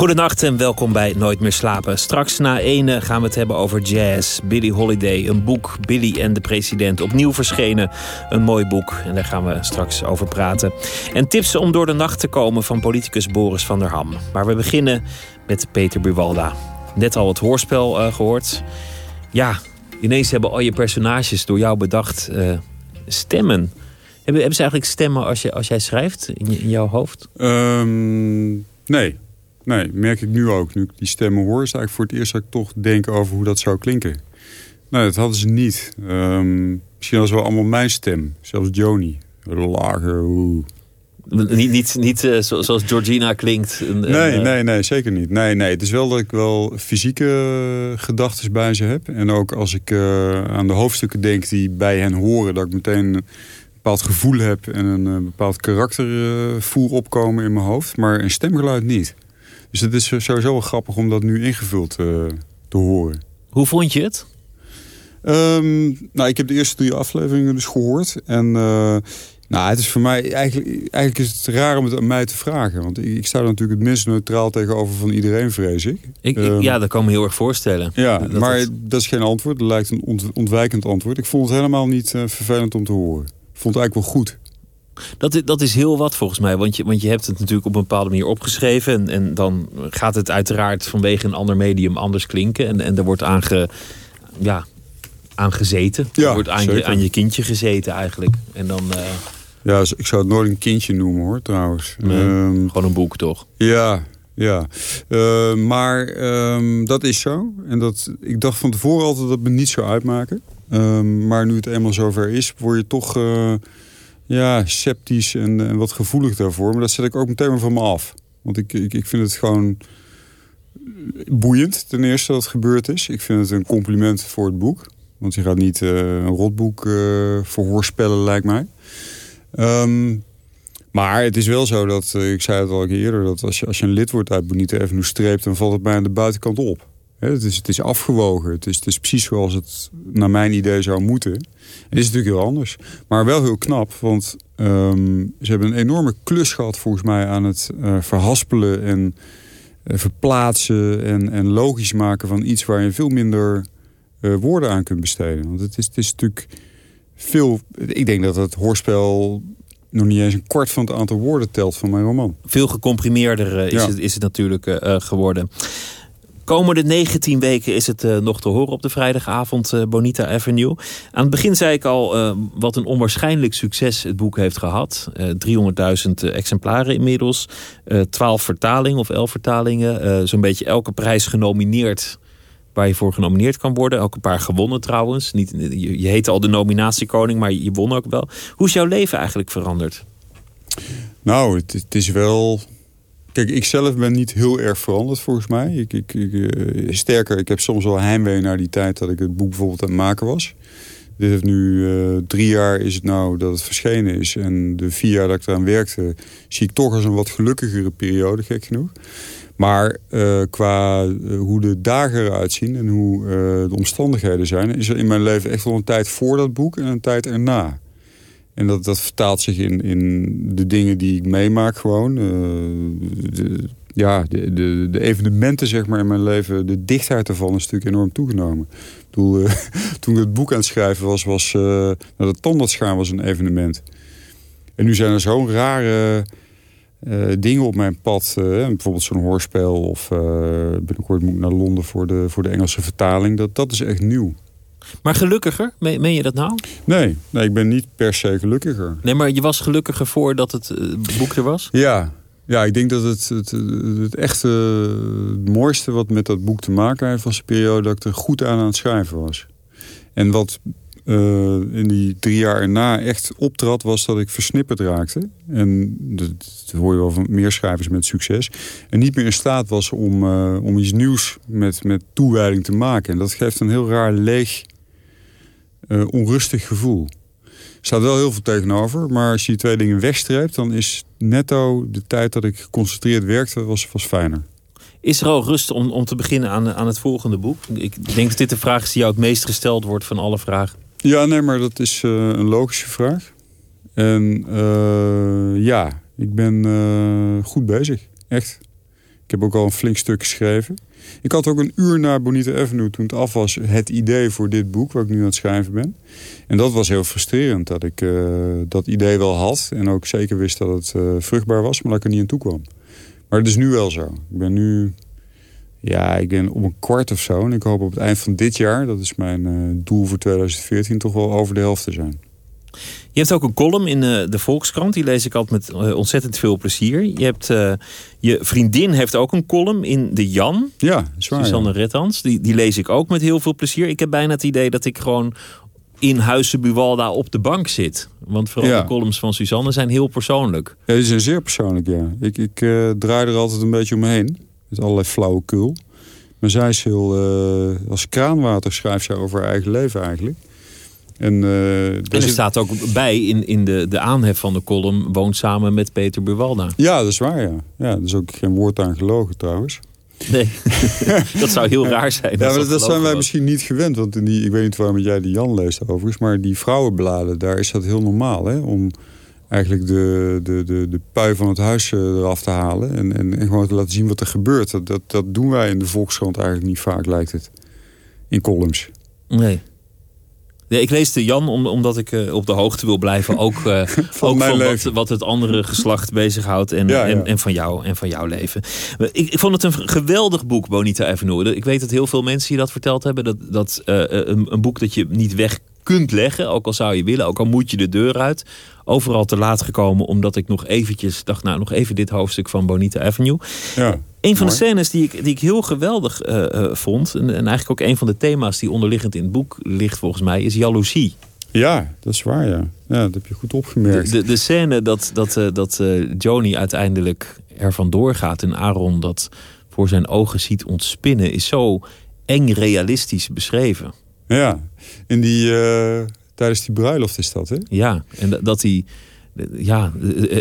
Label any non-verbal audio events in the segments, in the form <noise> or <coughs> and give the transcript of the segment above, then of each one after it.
Goedenacht en welkom bij Nooit meer slapen. Straks na ene gaan we het hebben over jazz, Billie Holiday, een boek, Billy en de president. Opnieuw verschenen, een mooi boek en daar gaan we straks over praten. En tips om door de nacht te komen van politicus Boris van der Ham. Maar we beginnen met Peter Buwalda. Net al het hoorspel uh, gehoord. Ja, ineens hebben al je personages door jou bedacht uh, stemmen. Hebben, hebben ze eigenlijk stemmen als, je, als jij schrijft in, in jouw hoofd? Um, nee. Nee, merk ik nu ook. Nu ik die stemmen hoor, is eigenlijk voor het eerst dat ik toch denk over hoe dat zou klinken. Nee, dat hadden ze niet. Um, misschien was wel allemaal mijn stem. Zelfs Joni. Lager, oeh. Niet, niet, niet uh, zoals Georgina klinkt. Nee, uh... nee, nee, zeker niet. Nee, nee, het is wel dat ik wel fysieke gedachten bij ze heb. En ook als ik uh, aan de hoofdstukken denk die bij hen horen... dat ik meteen een bepaald gevoel heb en een bepaald karakter voel opkomen in mijn hoofd. Maar een stemgeluid niet. Dus het is sowieso wel grappig om dat nu ingevuld uh, te horen. Hoe vond je het? Um, nou, ik heb de eerste drie afleveringen dus gehoord. En uh, nou, het is voor mij... Eigenlijk, eigenlijk is het raar om het aan mij te vragen. Want ik, ik sta er natuurlijk het minst neutraal tegenover van iedereen, vrees ik. ik, um, ja, dat kan me heel erg voorstellen. Ja, dat maar het... dat is geen antwoord. Dat lijkt een ont ontwijkend antwoord. Ik vond het helemaal niet uh, vervelend om te horen. Ik vond het eigenlijk wel goed. Dat, dat is heel wat volgens mij. Want je, want je hebt het natuurlijk op een bepaalde manier opgeschreven. En, en dan gaat het uiteraard vanwege een ander medium anders klinken. En, en er wordt aange, ja, aangezeten. Ja, er wordt aan je, aan je kindje gezeten eigenlijk. En dan... Uh... Ja, ik zou het nooit een kindje noemen hoor, trouwens. Nee, um, gewoon een boek, toch? Ja, ja. Uh, maar um, dat is zo. En dat, ik dacht van tevoren altijd dat het me niet zou uitmaken. Um, maar nu het eenmaal zover is, word je toch... Uh, ja, sceptisch en, en, wat gevoelig daarvoor. Maar dat zet ik ook meteen van me af. Want ik, ik, ik vind het gewoon boeiend ten eerste dat het gebeurd is. Ik vind het een compliment voor het boek. Want je gaat niet uh, een rotboek uh, voorspellen, lijkt mij. Um, maar het is wel zo dat, uh, ik zei het al eerder... dat als je, als je een lid wordt uit Bonita Avenue streept... dan valt het bij aan de buitenkant op. He, het, is, het is afgewogen. Het is, het is precies zoals het naar mijn idee zou moeten. Het is natuurlijk heel anders. Maar wel heel knap, want um, ze hebben een enorme klus gehad volgens mij aan het uh, verhaspelen en uh, verplaatsen en, en logisch maken van iets waar je veel minder uh, woorden aan kunt besteden. Want het is, het is natuurlijk veel. Ik denk dat het hoorspel nog niet eens een kwart van het aantal woorden telt van mijn roman. Veel gecomprimeerder is, ja. het, is het natuurlijk geworden. Komende 19 weken is het uh, nog te horen op de vrijdagavond uh, Bonita Avenue. Aan het begin zei ik al uh, wat een onwaarschijnlijk succes het boek heeft gehad. 300.000 exemplaren inmiddels. 12 vertalingen of 11 vertalingen. Zo'n beetje elke prijs genomineerd waar je voor genomineerd kan worden. Elke paar gewonnen trouwens. Niet, je, je heette al de nominatiekoning, maar je won ook wel. Hoe is jouw leven eigenlijk veranderd? Nou, het is wel Kijk, ik zelf ben niet heel erg veranderd volgens mij. Ik, ik, uh, sterker, ik heb soms wel heimwee naar die tijd dat ik het boek bijvoorbeeld aan het maken was. Dit heeft nu uh, drie jaar is het nou dat het verschenen is. En de vier jaar dat ik eraan werkte, zie ik toch als een wat gelukkigere periode, gek genoeg. Maar uh, qua hoe de dagen eruit zien en hoe de omstandigheden zijn... is er in mijn leven echt wel een tijd voor dat boek en een tijd erna. En dat, dat vertaalt zich in, in de dingen die ik meemaak gewoon. Uh, de, ja, de, de, de, evenementen zeg maar in mijn leven, de dichtheid ervan is natuurlijk enorm toegenomen. Bedoel, uh, <laughs> toen ik het boek aan het schrijven was, was uh, nou, de tandartsgaan was een evenement. En nu zijn er zo'n rare dingen op mijn pad. bijvoorbeeld zo'n hoorspel of binnenkort moet ik naar Londen voor de, voor de Engelse vertaling. Dat, dat is echt nieuw. Maar gelukkiger? Meen, je dat nou? Nee, nee, ik ben niet per se gelukkiger. Nee, maar je was gelukkiger voordat het uh, boek er was? Ja, ja, ik denk dat het, het, het echte het mooiste wat met dat boek te maken heeft... was de periode dat ik er goed aan aan het schrijven was. En wat uh, in die drie jaar erna echt optrad... was dat ik versnipperd raakte. En dat, dat hoor je wel van meer schrijvers met succes. En niet meer in staat was om, uh, om iets nieuws met, met toewijding te maken. En dat geeft een heel raar leeg uh, onrustig gevoel. Er staat wel heel veel tegenover, maar als je die twee dingen wegstreept... dan is netto de tijd dat ik geconcentreerd werkte was, was fijner. Is er al rust om, om te beginnen aan, aan het volgende boek? Ik denk dat dit de vraag is die jou het meest gesteld wordt van alle vragen. Ja, nee, maar dat is uh, een logische vraag. En uh, ja, ik ben uh, goed bezig. Echt. Ik heb ook al een flink stuk geschreven. Ik had ook een uur na Bonita Avenue, toen het af was, het idee voor dit boek, waar ik nu aan het schrijven ben. En dat was heel frustrerend, dat ik uh, dat idee wel had. En ook zeker wist dat het uh, vruchtbaar was, maar dat ik er niet aan toe kwam. Maar het is nu wel zo. Ik ben nu, ja, ik ben op een kwart of zo. En ik hoop op het eind van dit jaar, dat is mijn uh, doel voor 2014, toch wel over de helft te zijn. Je hebt ook een column in uh, de Volkskrant. Die lees ik altijd met uh, ontzettend veel plezier. Je, hebt, uh, je vriendin heeft ook een column in de Jan. Ja, zwaar. Susanne ja. Rettans. Die, die lees ik ook met heel veel plezier. Ik heb bijna het idee dat ik gewoon in Huizen Buwalda op de bank zit. Want vooral Ja. de columns van Suzanne zijn heel persoonlijk. Ja, die zijn zeer persoonlijk, ja. Ik, ik draai er altijd een beetje omheen. Met allerlei flauwekul. Maar zij is heel... als kraanwater schrijft zij over haar eigen leven eigenlijk. En, uh, en er staat ook bij in, in de, de aanhef van de column... woont samen met Peter Buwalda. Ja, dat is waar, ja. ja. Er is ook geen woord aan gelogen trouwens. Nee, <laughs> dat zou heel raar zijn. Ja, maar dat, dat zijn wij was. misschien niet gewend. Want in die, ik weet niet waarom jij die Jan leest overigens... maar die vrouwenbladen, daar is dat heel normaal. Hè? Om eigenlijk de, de, de, de pui van het huis uh, eraf te halen... En, en, en, gewoon te laten zien wat er gebeurt. Dat, dat, dat doen wij in de Volkskrant eigenlijk niet vaak, lijkt het. In columns. Nee. Nee, ik lees de Jan om, omdat ik uh, op de hoogte wil blijven. Ook, uh, van, <laughs> ook van wat, wat, het andere <laughs> geslacht bezighoudt. En, ja, ja. en, en, van jou, en van jouw leven. Ik, ik, vond het een geweldig boek, Bonita Avenue. Ik weet dat heel veel mensen je dat verteld hebben. Dat, dat uh, een, een, boek dat je niet weg kunt leggen. Ook al zou je willen. Ook al moet je de deur uit. Overal te laat gekomen. Omdat ik nog eventjes dacht. Nou, nog even dit hoofdstuk van Bonita Avenue. Ja. Een van de scènes die ik, die ik heel geweldig uh, uh, vond... En, en, eigenlijk ook een van de thema's die onderliggend in het boek ligt volgens mij... is jaloezie. Ja, dat is waar, ja. ja dat heb je goed opgemerkt. De, de, de scène dat, dat, uh, dat Joni uiteindelijk er vandoor gaat... en Aaron dat voor zijn ogen ziet ontspinnen... is zo eng realistisch beschreven. Ja, in die, tijdens die bruiloft is dat, hè? Ja, en dat hij ja,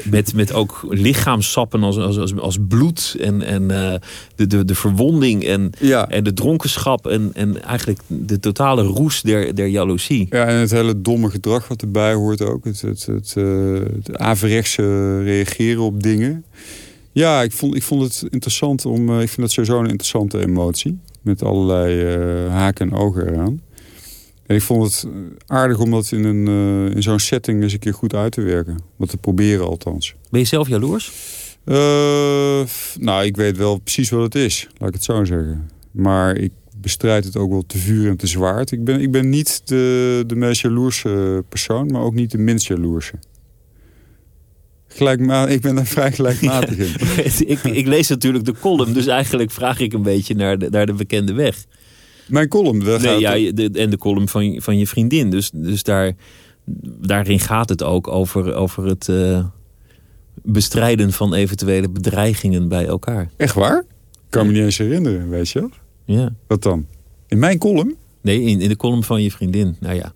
met, met ook lichaamsappen als, als, als, bloed en, en uh, de, de, de verwonding en, ja. en de dronkenschap en, en eigenlijk de totale roes der, der jaloezie. Ja, en het hele domme gedrag wat erbij hoort ook. Het, het, het, uh, het averechtse reageren op dingen. Ja, ik vond, ik vond het interessant om... Uh, ik vind dat sowieso een interessante emotie. Met allerlei haken en ogen eraan. En ik vond het aardig om dat in, een, uh, in zo'n setting eens een keer goed uit te werken. Wat te proberen althans. Ben je zelf jaloers? Uh, nou, ik weet wel precies wat het is. Laat ik het zo zeggen. Maar ik bestrijd het ook wel te vuur en te zwaard. Ik ben, ik ben niet de, de meest jaloerse persoon, maar ook niet de minst jaloerse. Gelijkma <laughs> ik ben daar vrij gelijkmatig <laughs> in. ik, ik lees natuurlijk de column, dus eigenlijk vraag ik een beetje naar de, naar de bekende weg. Mijn column. Daar nee, ja, de, en de column van, van je vriendin. Dus, dus daar, daarin gaat het ook over, over het uh, bestrijden van eventuele bedreigingen bij elkaar. Echt waar? Ik kan me niet eens herinneren, weet je wel? Ja. Wat dan? In mijn column? Nee, in, in de column van je vriendin. Nou ja.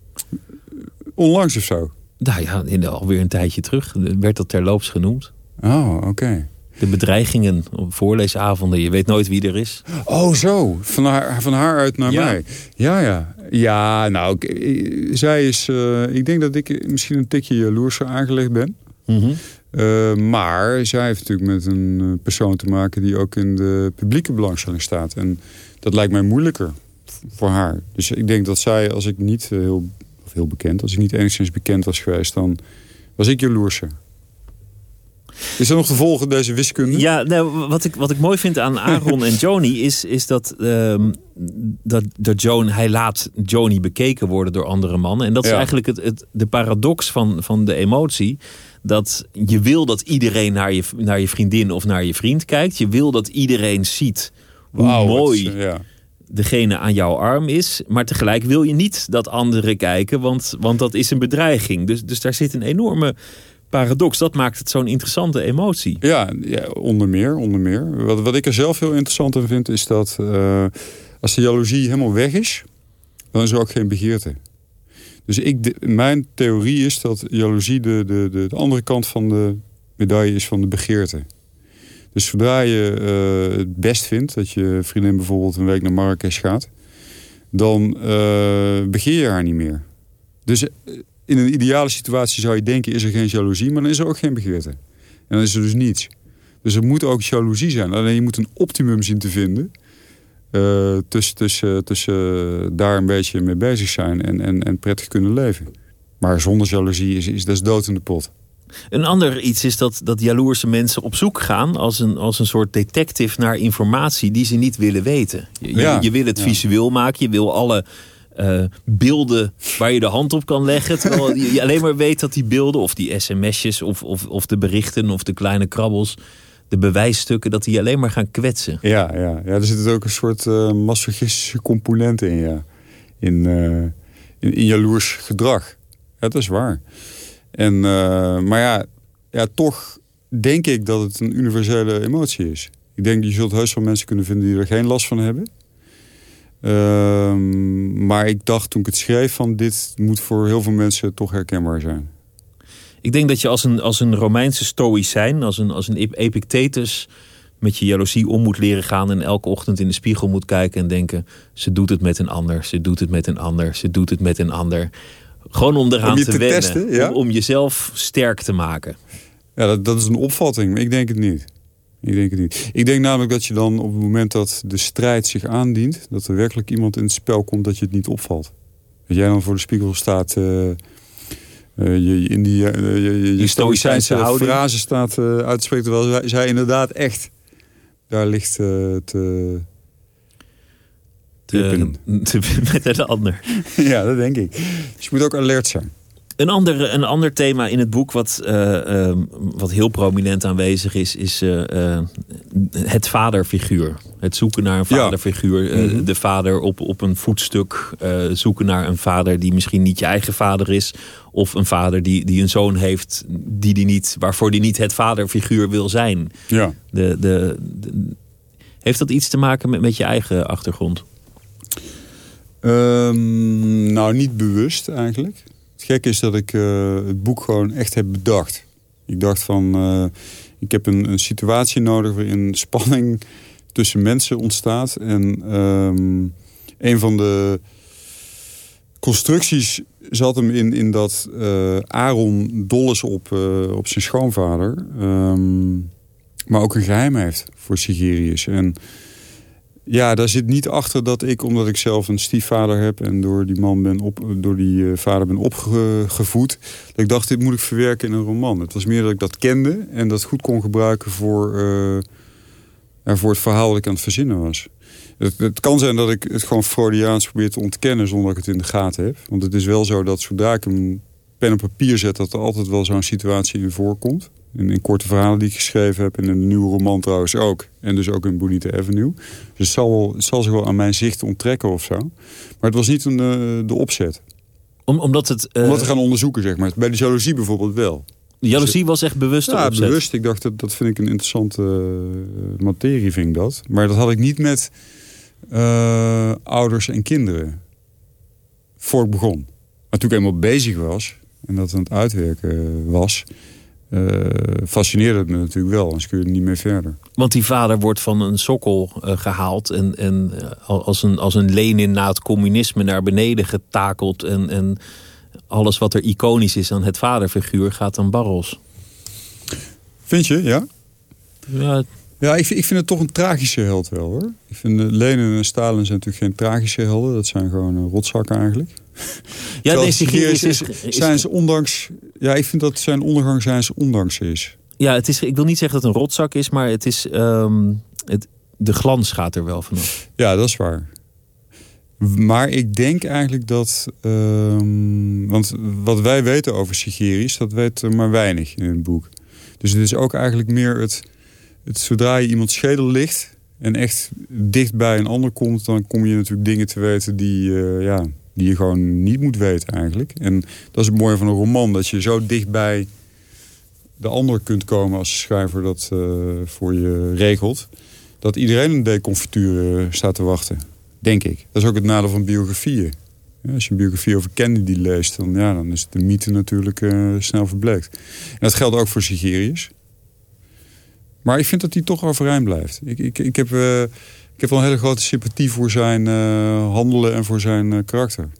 Onlangs of zo? Nou ja, in de, alweer een tijdje terug werd dat terloops genoemd. Oh, oké. Okay. De bedreigingen op voorleesavonden. Je weet nooit wie er is. Oh, zo. Van haar, van haar uit naar ja. mij. Ja, ja. Ja, nou, ik, zij is... Uh, ik denk dat ik misschien een tikje jaloerser aangelegd ben. Mm -hmm. uh, maar zij heeft natuurlijk met een persoon te maken... die ook in de publieke belangstelling staat. En dat lijkt mij moeilijker voor haar. Dus ik denk dat zij, als ik niet heel, of heel bekend... als ik niet enigszins bekend was geweest... dan was ik jaloerser. Is er nog te volgen, deze wiskunde? Ja, nou, wat, ik, wat ik mooi vind aan Aaron en Joni is, is dat, um, dat, dat Joan, hij laat Joni bekeken worden door andere mannen. En dat is eigenlijk het, het, de paradox van, van de emotie. Dat je wil dat iedereen naar je, naar je vriendin of naar je vriend kijkt. Je wil dat iedereen ziet hoe mooi Ja. degene aan jouw arm is. Maar tegelijk wil je niet dat anderen kijken, want, want dat is een bedreiging. Dus, dus daar zit een enorme paradox. Dat maakt het zo'n interessante emotie. Ja, onder meer. Onder meer. Wat, wat ik er zelf heel interessant aan vind, is dat eh, als de jaloezie helemaal weg is, dan is er ook geen begeerte. Dus ik, mijn theorie is dat jaloezie de, de, de, de andere kant van de medaille is van de begeerte. Dus zodra je uh, het best vindt dat je vriendin bijvoorbeeld een week naar Marrakesh gaat, dan uh, begeer je haar niet meer. Dus in een ideale situatie zou je denken, is er geen jaloezie, maar dan is er ook geen begeerte. En dan is er dus niets. Dus er moet ook jaloezie zijn. Alleen je moet een optimum zien te vinden. Uh, tussen tussen, tussen daar een beetje mee bezig zijn en, en, en prettig kunnen leven. Maar zonder jaloezie is, is dat is dood in de pot. Een ander iets is dat, dat jaloerse mensen op zoek gaan als een, als een soort detective naar informatie die ze niet willen weten. Je, ja, je wil het visueel maken, je wil alle uh, beelden waar je de hand op kan leggen. Terwijl je alleen maar weet dat die beelden, of die sms'jes, of, of, of de berichten, of de kleine krabbels, de bewijsstukken, dat die alleen maar gaan kwetsen. Ja, ja, ja er zit ook een soort uh, masochistische component in, ja. In, uh, in, in jaloers gedrag. Dat is waar. En, maar ja, ja, toch denk ik dat het een universele emotie is. Ik denk, je zult heus wel mensen kunnen vinden die er geen last van hebben. Ehm, maar ik dacht toen ik het schreef van dit moet voor heel veel mensen toch herkenbaar zijn. Ik denk dat je als een, als een Romeinse stoïcijn, als een, als een Epictetus met je jaloezie om moet leren gaan en elke ochtend in de spiegel moet kijken en denken: ze doet het met een ander, ze doet het met een ander, ze doet het met een ander. Gewoon om eraan te, wennen, testen, om, om, jezelf sterk te maken. Ja, dat, dat is een opvatting, maar ik denk het niet. Ik denk het niet. Ik denk namelijk dat je dan op het moment dat de strijd zich aandient... dat er werkelijk iemand in het spel komt dat je het niet opvalt. Dat jij dan voor de spiegel staat... Uh, je in die, uh, je, je stoïcijnse frase staat uit te spreken... terwijl zij, inderdaad echt daar ligt te... te, <laughs> te met een ander. <laughs> ja, dat denk ik. Dus je moet ook alert zijn. Een ander, een ander thema in het boek wat, uh, uh, wat heel prominent aanwezig is, is uh, het vaderfiguur. Het zoeken naar een vaderfiguur. Ja. De vader op, op een voetstuk. zoeken naar een vader die misschien niet je eigen vader is. Of een vader die, die een zoon heeft die die niet, waarvoor die niet het vaderfiguur wil zijn. Ja. De, de, de heeft dat iets te maken met, met je eigen achtergrond? Um, nou, niet bewust eigenlijk gek is dat ik uh, het boek gewoon echt heb bedacht. Ik dacht van, uh, ik heb een, een, situatie nodig waarin spanning <laughs> tussen mensen ontstaat. En um, een van de constructies zat hem in, in dat uh, Aaron dol is op, op zijn schoonvader. Um, maar ook een geheim heeft voor Sigirius. En ja, daar zit niet achter dat ik, omdat ik zelf een stiefvader heb... en door die man ben op, door die uh, vader ben opgevoed... dat ik dacht, dit moet ik verwerken in een roman. Het was meer dat ik dat kende en dat goed kon gebruiken... voor, uh, het verhaal dat ik aan het verzinnen was. Het, het, kan zijn dat ik het gewoon Freudiaans probeer te ontkennen... zonder dat ik het in de gaten heb. Want het is wel zo dat zodra ik een pen op papier zet... dat er altijd wel zo'n situatie in voorkomt. In, in, korte verhalen die ik geschreven heb. In een nieuwe roman trouwens ook. En dus ook in Bonita Avenue. Dus het zal, het zal zich wel aan mijn zicht onttrekken of zo. Maar het was niet een, uh, de opzet. Om, omdat het... Uh... Om het te gaan onderzoeken, zeg maar. Bij de jaloezie bijvoorbeeld wel. De jaloezie was echt bewust Ja, bewust. Ik dacht, dat, dat vind ik een interessante uh, materie, vind ik dat. Maar dat had ik niet met ouders en kinderen. Voor ik begon. Maar toen ik eenmaal bezig was... en dat aan het uitwerken was uh, fascineerde het me natuurlijk wel. Anders kun je er niet meer verder. Want die vader wordt van een sokkel uh, gehaald. En, en uh, als, een, als een Lenin na het communisme naar beneden getakeld. En, en alles wat er iconisch is aan het vaderfiguur gaat dan barrels. Vind je, ja? Ja, ja, ik, ik vind het toch een tragische held wel hoor. Ik vind Lenin en Stalin zijn natuurlijk geen tragische helden. Dat zijn gewoon rotzakken eigenlijk. Ja, deze is, is, zijn ze ondanks. Ja, ik vind dat zijn ondergang zijn ze ondanks is. Ja, het is, ik wil niet zeggen dat het een rotzak is, maar het is. Um, het, de glans gaat er wel vanaf. Ja, dat is waar. Maar ik denk eigenlijk dat... Um, want wat wij weten over Sigirius, dat weten maar weinig in het boek. Dus het is ook eigenlijk meer het... het zodra je iemand schedel ligt en echt dicht bij een ander komt... dan kom je natuurlijk dingen te weten die, uh, ja, die je gewoon niet moet weten eigenlijk. En dat is het mooie van een roman. Dat je zo dichtbij de ander kunt komen als schrijver dat uh, voor je regelt. Dat iedereen een deconfituur uh, staat te wachten. Denk ik. Dat is ook het nadeel van biografieën. Als je een biografie over Kennedy leest, dan, ja, dan is de mythe natuurlijk uh, snel verbleekt. En dat geldt ook voor Sigirius. Maar ik vind dat hij toch overeind blijft. Ik, ik, ik, heb, ik heb wel een hele grote sympathie voor zijn uh, handelen en voor zijn uh, karakter.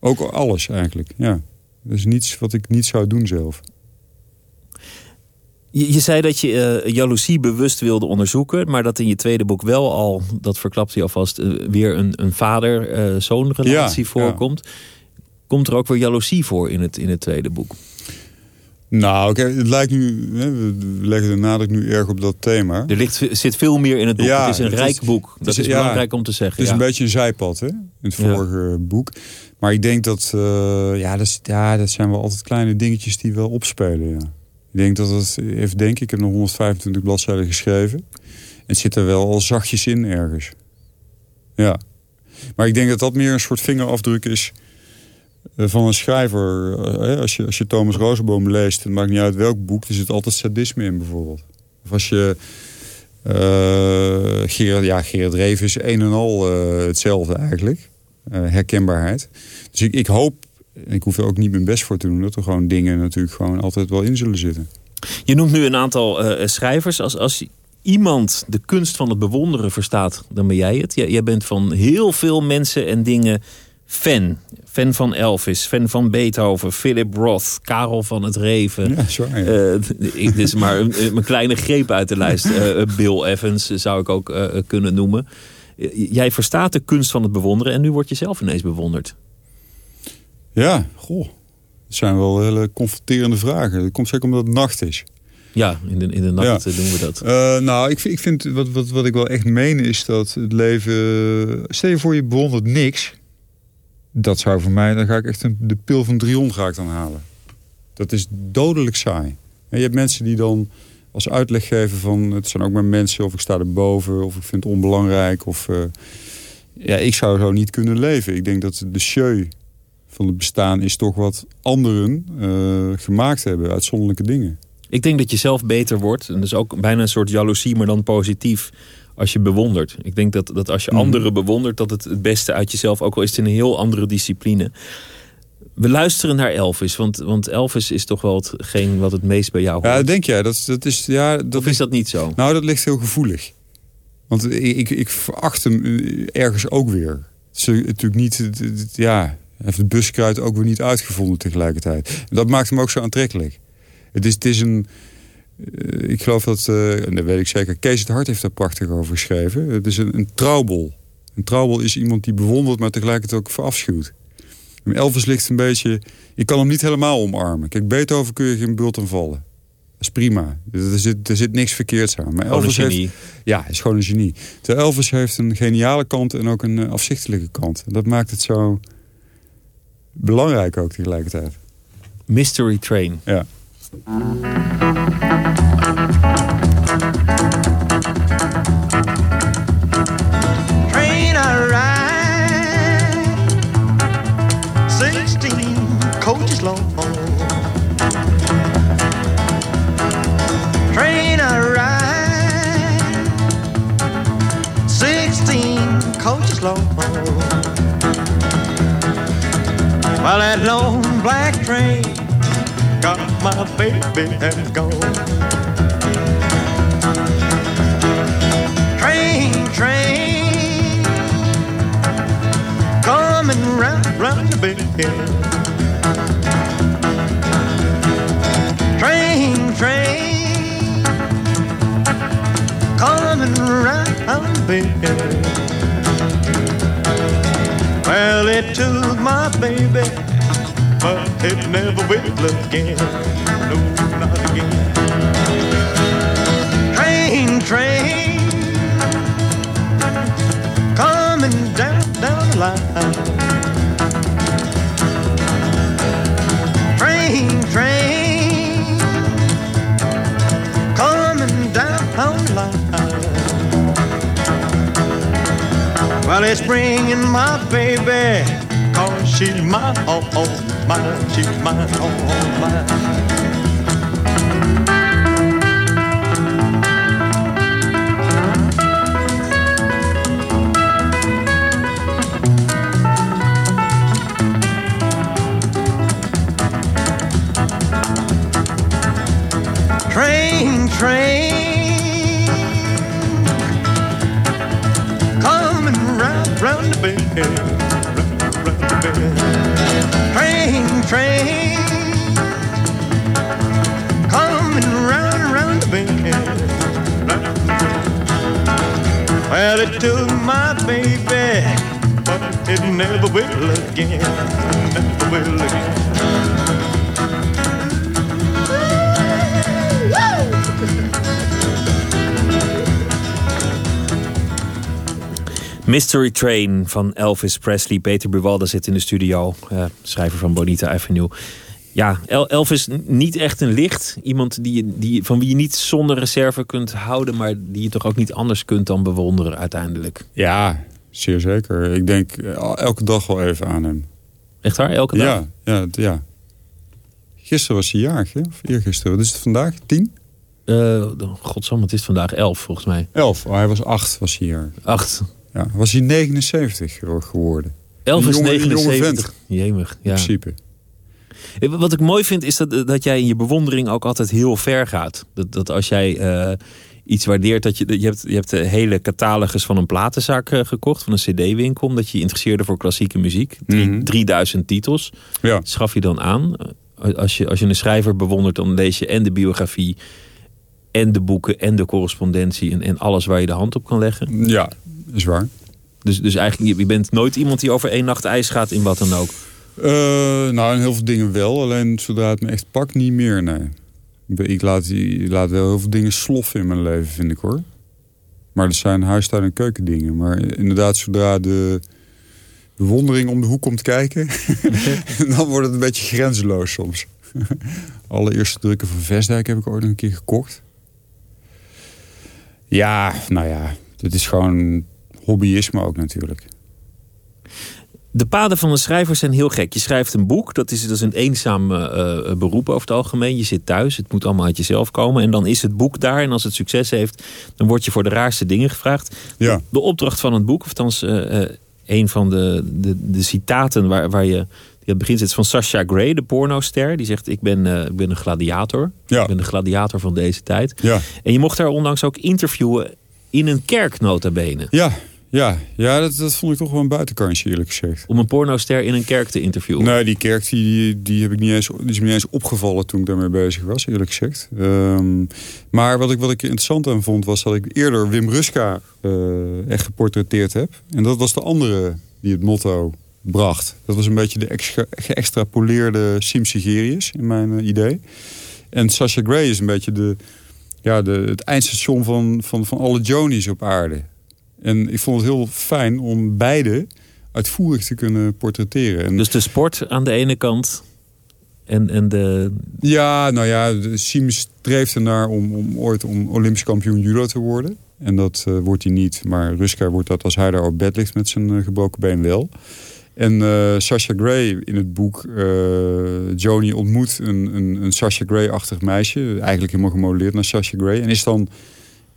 Ook alles eigenlijk, ja. Dat is niets wat ik niet zou doen zelf. Je, je zei dat je uh, jaloezie bewust wilde onderzoeken... maar dat in je tweede boek wel al, dat verklapt hij alvast... Weer een, een vader-zoon relatie ja, voorkomt. Ja. Komt er ook weer jaloezie voor in het, in het tweede boek? Nou, oké, het lijkt nu, we leggen de nadruk nu erg op dat thema. Er ligt, zit veel meer in het boek. Ja, het is een het rijk is, boek. Dat is, is belangrijk om te zeggen. Het is een beetje een zijpad, hè, in het vorige boek. Maar ik denk dat, uh, ja, dat, ja, dat zijn wel altijd kleine dingetjes die wel opspelen, ja. Ik denk dat het, even denk ik heb nog 125 bladzijden geschreven. Het zit er wel al zachtjes in ergens. Ja. Maar ik denk dat dat meer een soort vingerafdruk is van een schrijver. Eh, als je, als je Thomas Rosenboom leest, het maakt niet uit welk boek, er zit altijd sadisme in bijvoorbeeld. Of als je... Uh, Gerard, ja, Gerard Reven is een en al hetzelfde eigenlijk. Herkenbaarheid. Dus ik, ik hoop, ik hoef er ook niet mijn best voor te doen... dat er gewoon dingen natuurlijk gewoon altijd wel in zullen zitten. Je noemt nu een aantal schrijvers. Als, als iemand de kunst van het bewonderen verstaat, dan ben jij het. Jij bent van heel veel mensen en dingen fan. Fan van Elvis, fan van Beethoven, Philip Roth, Karel van het Reven. Ja, sorry. Uh, dit is maar een, een, kleine greep uit de lijst. Uh, Bill Evans zou ik ook uh, kunnen noemen. Jij verstaat de kunst van het bewonderen en nu word je zelf ineens bewonderd. Ja, goh. Dat zijn wel hele confronterende vragen. Dat komt zeker omdat het nacht is. Ja, in de, in de nacht ja. doen we dat. nou, ik, ik vind wat, wat, wat ik wel echt meen is dat het leven... Stel je voor je bewondert niks dat zou voor mij, dan ga ik echt een, de pil van Drion ga ik dan halen. Dat is dodelijk saai. En je hebt mensen die dan als uitleg geven van... het zijn ook maar mensen, of ik sta erboven, of ik vind het onbelangrijk. Of, uh, ja, ik zou zo niet kunnen leven. Ik denk dat de show van het bestaan is toch wat anderen uh, gemaakt hebben. Uitzonderlijke dingen. Ik denk dat je zelf beter wordt. En is ook bijna een soort jaloezie, maar dan positief als je bewondert. Ik denk dat, dat als je mhm. anderen bewondert... dat het het beste uit jezelf, ook al is het in een heel andere discipline... We luisteren naar Elvis, want, want Elvis is toch wel hetgeen wat het meest bij jou hoort. Ja, denk jij? Dat, dat is, ja, dat of is dat niet zo? Nou, dat ligt heel gevoelig. Want ik, ik, ik veracht hem ergens ook weer. Is natuurlijk niet... Ja, heeft het buskruid ook weer niet uitgevonden tegelijkertijd. Dat maakt hem ook zo aantrekkelijk. Het is, het is een eh, ik geloof dat, uh, en dat weet ik zeker, Kees het Hart heeft daar prachtig over geschreven. Het is een, een trouwbol. Een trouwbol is iemand die bewondert, maar tegelijkertijd ook verafschuwt. Elvis ligt een beetje... Je kan hem niet helemaal omarmen. Kijk, Beethoven kun je geen bult aan vallen. Dat is prima. Er zit, er zit niks verkeerds aan. Maar Elvis heeft, ja, is gewoon een genie. Terwijl Elvis heeft een geniale kant en ook een eh, afzichtelijke kant. Dat maakt het zo belangrijk ook tegelijkertijd. Mystery Train. Ja. Train I ride, sixteen coaches long. Train I ride, sixteen coaches long. While that long black train got my baby and gone. Train, train, coming round, round the bend. Train, train, coming round the bend. Well, it took my baby but it never will again. No, not again. Train, train, coming down, down the line. Train, train, coming down the line. Well, it's bringing my baby, she's mine, oh, oh, mine, she's mine, oh, oh, mine. train, train. Coming round, round the bend. Train, train, coming round round the bend. Well, it took my baby, but it never will again, never will again. Mystery Train van Elvis Presley. Peter Buwalda zit in de studio, uh, schrijver van Bonita Avenue. Ja, Elvis niet echt een licht. Iemand die, die, van wie je niet zonder reserve kunt houden... maar die je toch ook niet anders kunt dan bewonderen uiteindelijk. Ja, zeer zeker. Ik denk eh, elke dag wel even aan hem. Echt waar? Elke dag? Ja, ja, ja. Gisteren was hij jarig, hè? Of eergisteren. Wat is het vandaag? Tien? Uh, Godsam, het is vandaag elf volgens mij. Elf? Oh, hij was acht, was hij hier. Acht. Ja, was hij 79 geworden. Elvis 79. Jemig, ja. In principe. Wat ik mooi vind is dat, dat jij in je bewondering ook altijd heel ver gaat. Dat, dat als jij uh, iets waardeert, dat je, je, hebt, je hebt de hele catalogus van een platenzaak uh, gekocht, van een cd-winkel, omdat je je interesseerde voor klassieke muziek. Drie, mm -hmm. 3000 titels. Ja. Schaf je dan aan. Als je, als je een schrijver bewondert, dan lees je en de biografie, en de boeken, en de correspondentie, en, en alles waar je de hand op kan leggen. Ja, is waar. Dus, dus eigenlijk, je bent nooit iemand die over één nacht ijs gaat in wat dan ook? Uh, nou, in heel veel dingen wel. Alleen zodra het me echt pakt, niet meer, nee. Ik laat, ik laat wel heel veel dingen sloffen in mijn leven, vind ik hoor. Maar dat zijn huistuin- en keukendingen. Maar inderdaad, zodra de bewondering om de hoek komt kijken... <laughs> dan wordt het een beetje grenzeloos soms. <laughs> Allereerste drukken van Vestdijk heb ik ooit een keer gekocht. Ja, nou ja, het is gewoon hobbyisme ook natuurlijk. De paden van een schrijver zijn heel gek. Je schrijft een boek, dat is, dat is een eenzaam uh, beroep over het algemeen. Je zit thuis, het moet allemaal uit jezelf komen. En dan is het boek daar. En als het succes heeft, dan word je voor de raarste dingen gevraagd. Ja. De opdracht van het boek, of althans uh, een van de, de, de citaten waar, waar je... Die het begin zit van Sasha Gray, de pornoster. Die zegt, ik ben, ik ben een gladiator. Ja. Ik ben de gladiator van deze tijd. Ja. En je mocht daar onlangs ook interviewen in een kerk nota bene. Ja, ja, ja dat, dat vond ik toch wel een buitenkantje eerlijk gezegd. Om een pornoster in een kerk te interviewen? Nee, die kerk die, die, heb ik niet eens, die is me niet eens opgevallen toen ik daarmee bezig was, eerlijk gezegd. Um, maar wat ik, wat ik interessant aan vond was dat ik eerder Wim Ruska uh, echt geportretteerd heb. En dat was de andere die het motto bracht. Dat was een beetje de extra, geëxtrapoleerde Sim Sigerius in mijn uh, idee. En Sasha Gray is een beetje de, ja, de, het eindstation van, van, van alle Jonies op aarde. En ik vond het heel fijn om beide uitvoerig te kunnen portretteren. En dus de sport aan de ene kant en, en de... Ja, nou ja, Siem streeft ernaar om, om ooit om Olympisch kampioen judo te worden. En dat uh, wordt hij niet. Maar Ruska wordt dat als hij daar op bed ligt met zijn uh, gebroken been wel. En uh, Sasha Gray in het boek Joni ontmoet een, een, een Sasha Gray-achtig meisje. Eigenlijk helemaal gemodelleerd naar Sasha Gray. En is dan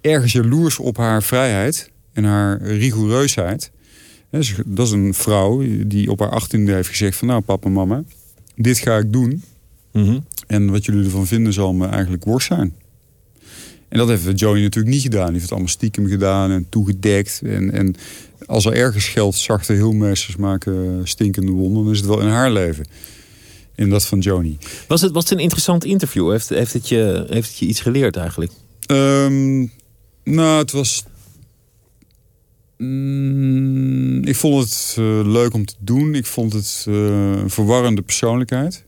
ergens jaloers op haar vrijheid en haar rigoureusheid. Dat is een vrouw die op haar achttiende heeft gezegd van... nou papa, mama, dit ga ik doen. Mm -hmm. En wat jullie ervan vinden zal me eigenlijk worst zijn. En dat heeft Joey natuurlijk niet gedaan. Die heeft het allemaal stiekem gedaan en toegedekt. En, en als er ergens geldt, zachte heelmeesters maken stinkende wonden... dan is het wel in haar leven. In dat van Joni. Was het, was het een interessant interview? Heeft, heeft, het je, heeft het je iets geleerd eigenlijk? Um, nou, het was Mm, ik vond het uh, leuk om te doen. Ik vond het uh, een verwarrende persoonlijkheid.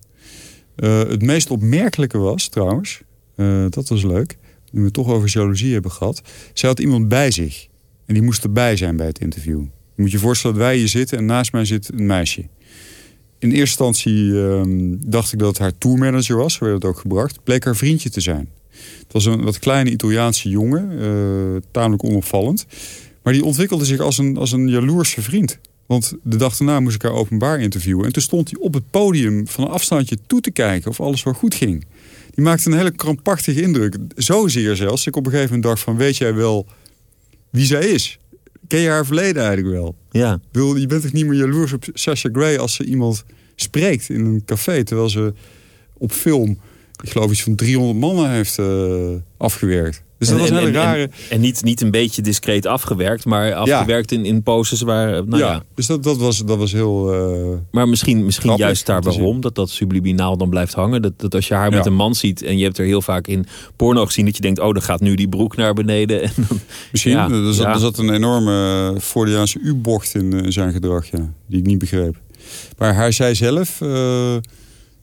Uh, het meest opmerkelijke was trouwens, dat was leuk, nu we het toch over jaloezie hebben gehad. Zij had iemand bij zich en die moest erbij zijn bij het interview. Je moet je voorstellen dat wij hier zitten en naast mij zit een meisje. In eerste instantie ehm, dacht ik dat het haar tourmanager was, zo werd het ook gebracht. Bleek haar vriendje te zijn. Het was een wat kleine Italiaanse jongen, tamelijk onopvallend. Maar die ontwikkelde zich als een, als een jaloerse vriend. Want de dag daarna moest ik haar openbaar interviewen. En toen stond hij op het podium van een afstandje toe te kijken of alles wel goed ging. Die maakte een hele krampachtige indruk. Zozeer zelfs. Ik op een gegeven moment dacht van, weet jij wel wie zij is? Ken je haar verleden eigenlijk wel? Ja. Je bent toch niet meer jaloers op Sasha Gray als ze iemand spreekt in een café. Terwijl ze op film, ik geloof iets van 300 mannen heeft uh, afgewerkt. Dus dat En- was een en- hele rare... En, en niet, niet een beetje discreet afgewerkt, maar afgewerkt in, in poses waar... Nou ja. ja, dus dat, dat, was, dat was heel... eh, Maar misschien, misschien juist daar waarom, dat dat subliminaal dan blijft hangen. Dat, dat als je haar met een man ziet en je hebt er heel vaak in porno gezien... dat je denkt, oh, dan gaat nu die broek naar beneden. <laughs> En dan, Misschien. Ja, er, zat, er zat een enorme Freudiaanse U-bocht in, eh, in zijn gedrag, ja, die ik niet begreep. Maar hij zei zelf, eh,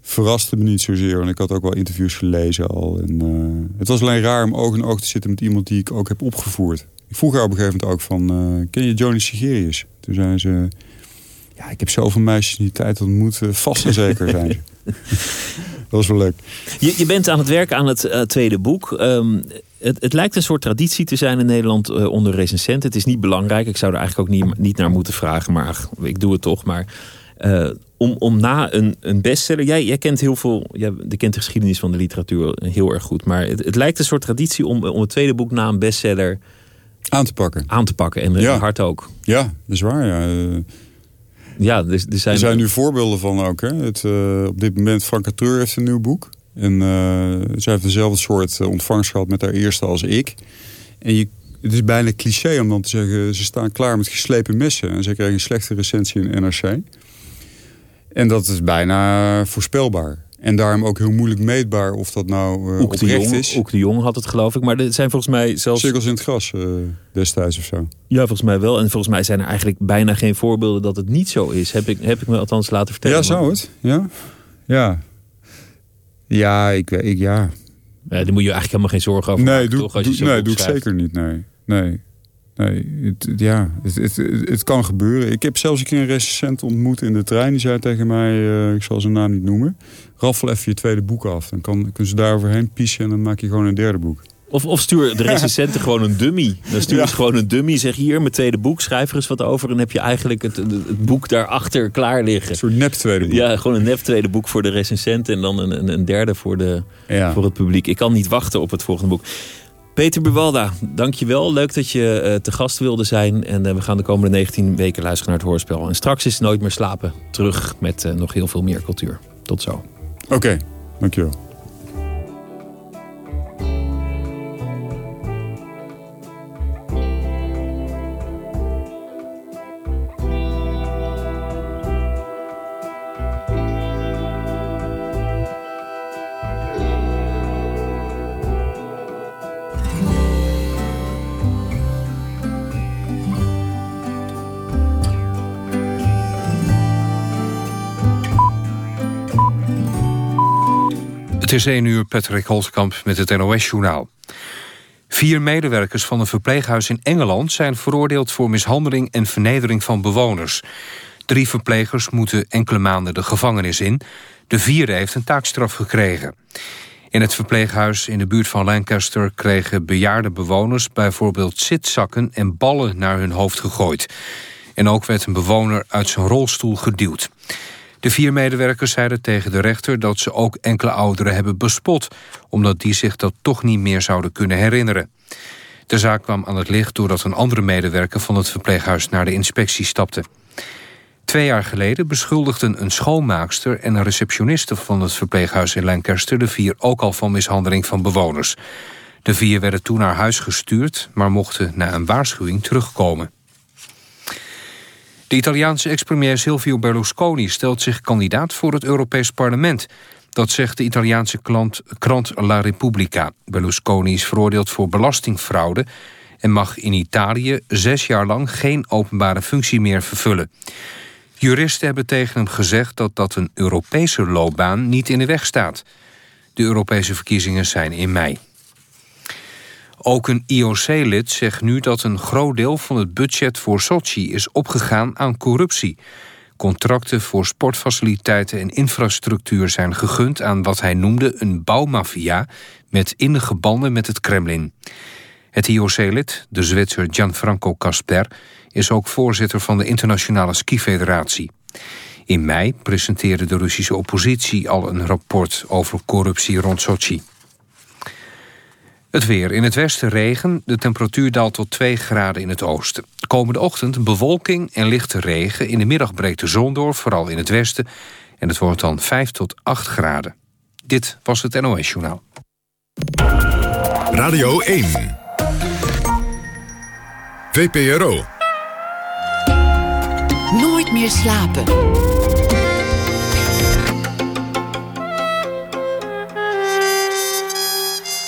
verraste me niet zozeer. Want ik had ook wel interviews gelezen al. En, eh, het was alleen raar om oog in oog te zitten met iemand die ik ook heb opgevoerd. Ik vroeg haar op een gegeven moment ook van, eh, ken je Johnny Sigerius? Toen zei ze, ja, ik heb zoveel meisjes in die tijd ontmoet, eh, vast en zeker zijn ze. <laughs> dat was wel leuk. Je, je bent aan het werken aan het tweede boek. Ehm, het, het lijkt een soort traditie te zijn in Nederland onder recensenten. Het is niet belangrijk. Ik zou er eigenlijk ook niet, niet naar moeten vragen. Maar ach, ik doe het toch. Maar eh, om, om na een, een bestseller... Jij, jij kent heel veel... Jij je kent de geschiedenis van de literatuur heel erg goed. Maar het, het lijkt een soort traditie om, om het tweede boek na een bestseller Aan te pakken. aan te pakken. En Ja. hard ook. Ja, dat is waar, ja. Eh, Ja, er, er zijn... Er zijn nu voorbeelden van ook. Hè? Het, eh, op dit moment, Frank Cateur heeft een nieuw boek. En eh, zij heeft dezelfde soort eh, ontvangst gehad met haar eerste als ik. En je, het is bijna cliché om dan te zeggen... ze staan klaar met geslepen messen. En zij kregen een slechte recensie in NRC. En dat is bijna voorspelbaar. En daarom ook heel moeilijk meetbaar of dat nou eh Oek de, oprecht Jong, is. Oek de Jong had het geloof ik. Maar er zijn volgens mij zelfs... Cirkels in het gras eh, destijds of zo. Ja, volgens mij wel. En volgens mij zijn er eigenlijk bijna geen voorbeelden dat het niet zo is. Heb ik, heb ik me althans laten vertellen. Ja, zou het? Ja. Ja. Ja, ik, ik, ja. Ja, daar moet je eigenlijk helemaal geen zorgen over nee, maken, doe, toch? Als je doe- nee doe ik zeker niet. Nee, nee. Nee het, ja, het, het, kan gebeuren. Ik heb zelfs een keer een recensent ontmoet in de trein. Die zei tegen mij, eh, ik zal zijn naam niet noemen... raffel even je tweede boek af. Dan kan, kunnen ze daar overheen piezen en dan maak je gewoon een derde boek. Of, of stuur de <laughs> recensenten gewoon een dummy. Dan stuur Ja. ze gewoon een dummy. Zeg hier, mijn tweede boek, schrijf er eens wat over. En dan heb je eigenlijk het, het, boek daarachter klaar liggen. Een soort nep tweede boek. Ja, gewoon een nep tweede boek voor de recensenten. En dan een, een, een derde voor, de, Ja. voor het publiek. Ik kan niet wachten op het volgende boek. Peter Buwalda, dankjewel. Leuk dat je eh, te gast wilde zijn. En eh, we gaan de komende 19 weken luisteren naar het hoorspel. En straks is Nooit meer slapen terug met eh, nog heel veel meer cultuur. Tot zo. Oké, dankjewel. Het is 1 uur, Patrick Holtkamp met het NOS-journaal. Vier medewerkers van een verpleeghuis in Engeland... zijn veroordeeld voor mishandeling en vernedering van bewoners. Drie verplegers moeten enkele maanden de gevangenis in. De vierde heeft een taakstraf gekregen. In het verpleeghuis in de buurt van Lancaster... kregen bejaarde bewoners bijvoorbeeld zitzakken en ballen naar hun hoofd gegooid. En ook werd een bewoner uit zijn rolstoel geduwd. De vier medewerkers zeiden tegen de rechter dat ze ook enkele ouderen hebben bespot... omdat die zich dat toch niet meer zouden kunnen herinneren. De zaak kwam aan het licht doordat een andere medewerker van het verpleeghuis naar de inspectie stapte. Twee jaar geleden beschuldigden een schoonmaakster en een receptioniste van het verpleeghuis in Lancaster de vier ook al van mishandeling van bewoners. De vier werden toen naar huis gestuurd, maar mochten na een waarschuwing terugkomen. De Italiaanse ex-premier Silvio Berlusconi stelt zich kandidaat voor het Europees Parlement. Dat zegt de Italiaanse klant, krant La Repubblica. Berlusconi is veroordeeld voor belastingfraude... en mag in Italië zes jaar lang geen openbare functie meer vervullen. Juristen hebben tegen hem gezegd dat dat een Europese loopbaan niet in de weg staat. De Europese verkiezingen zijn in mei. Ook een IOC-lid zegt nu dat een groot deel van het budget voor Sochi is opgegaan aan corruptie. Contracten voor sportfaciliteiten en infrastructuur zijn gegund aan wat hij noemde een bouwmafia met innige banden met het Kremlin. Het IOC-lid, de Zwitser Gianfranco Casper, is ook voorzitter van de Internationale Skifederatie. In mei presenteerde de Russische oppositie al een rapport over corruptie rond Sochi. Het weer. In het westen regen. De temperatuur daalt tot 2 graden in het oosten. Komende ochtend bewolking en lichte regen. In de middag breekt de zon door, vooral in het westen. En het wordt dan 5 tot 8 graden. Dit was het NOS Journaal. Radio 1. VPRO. Nooit meer slapen.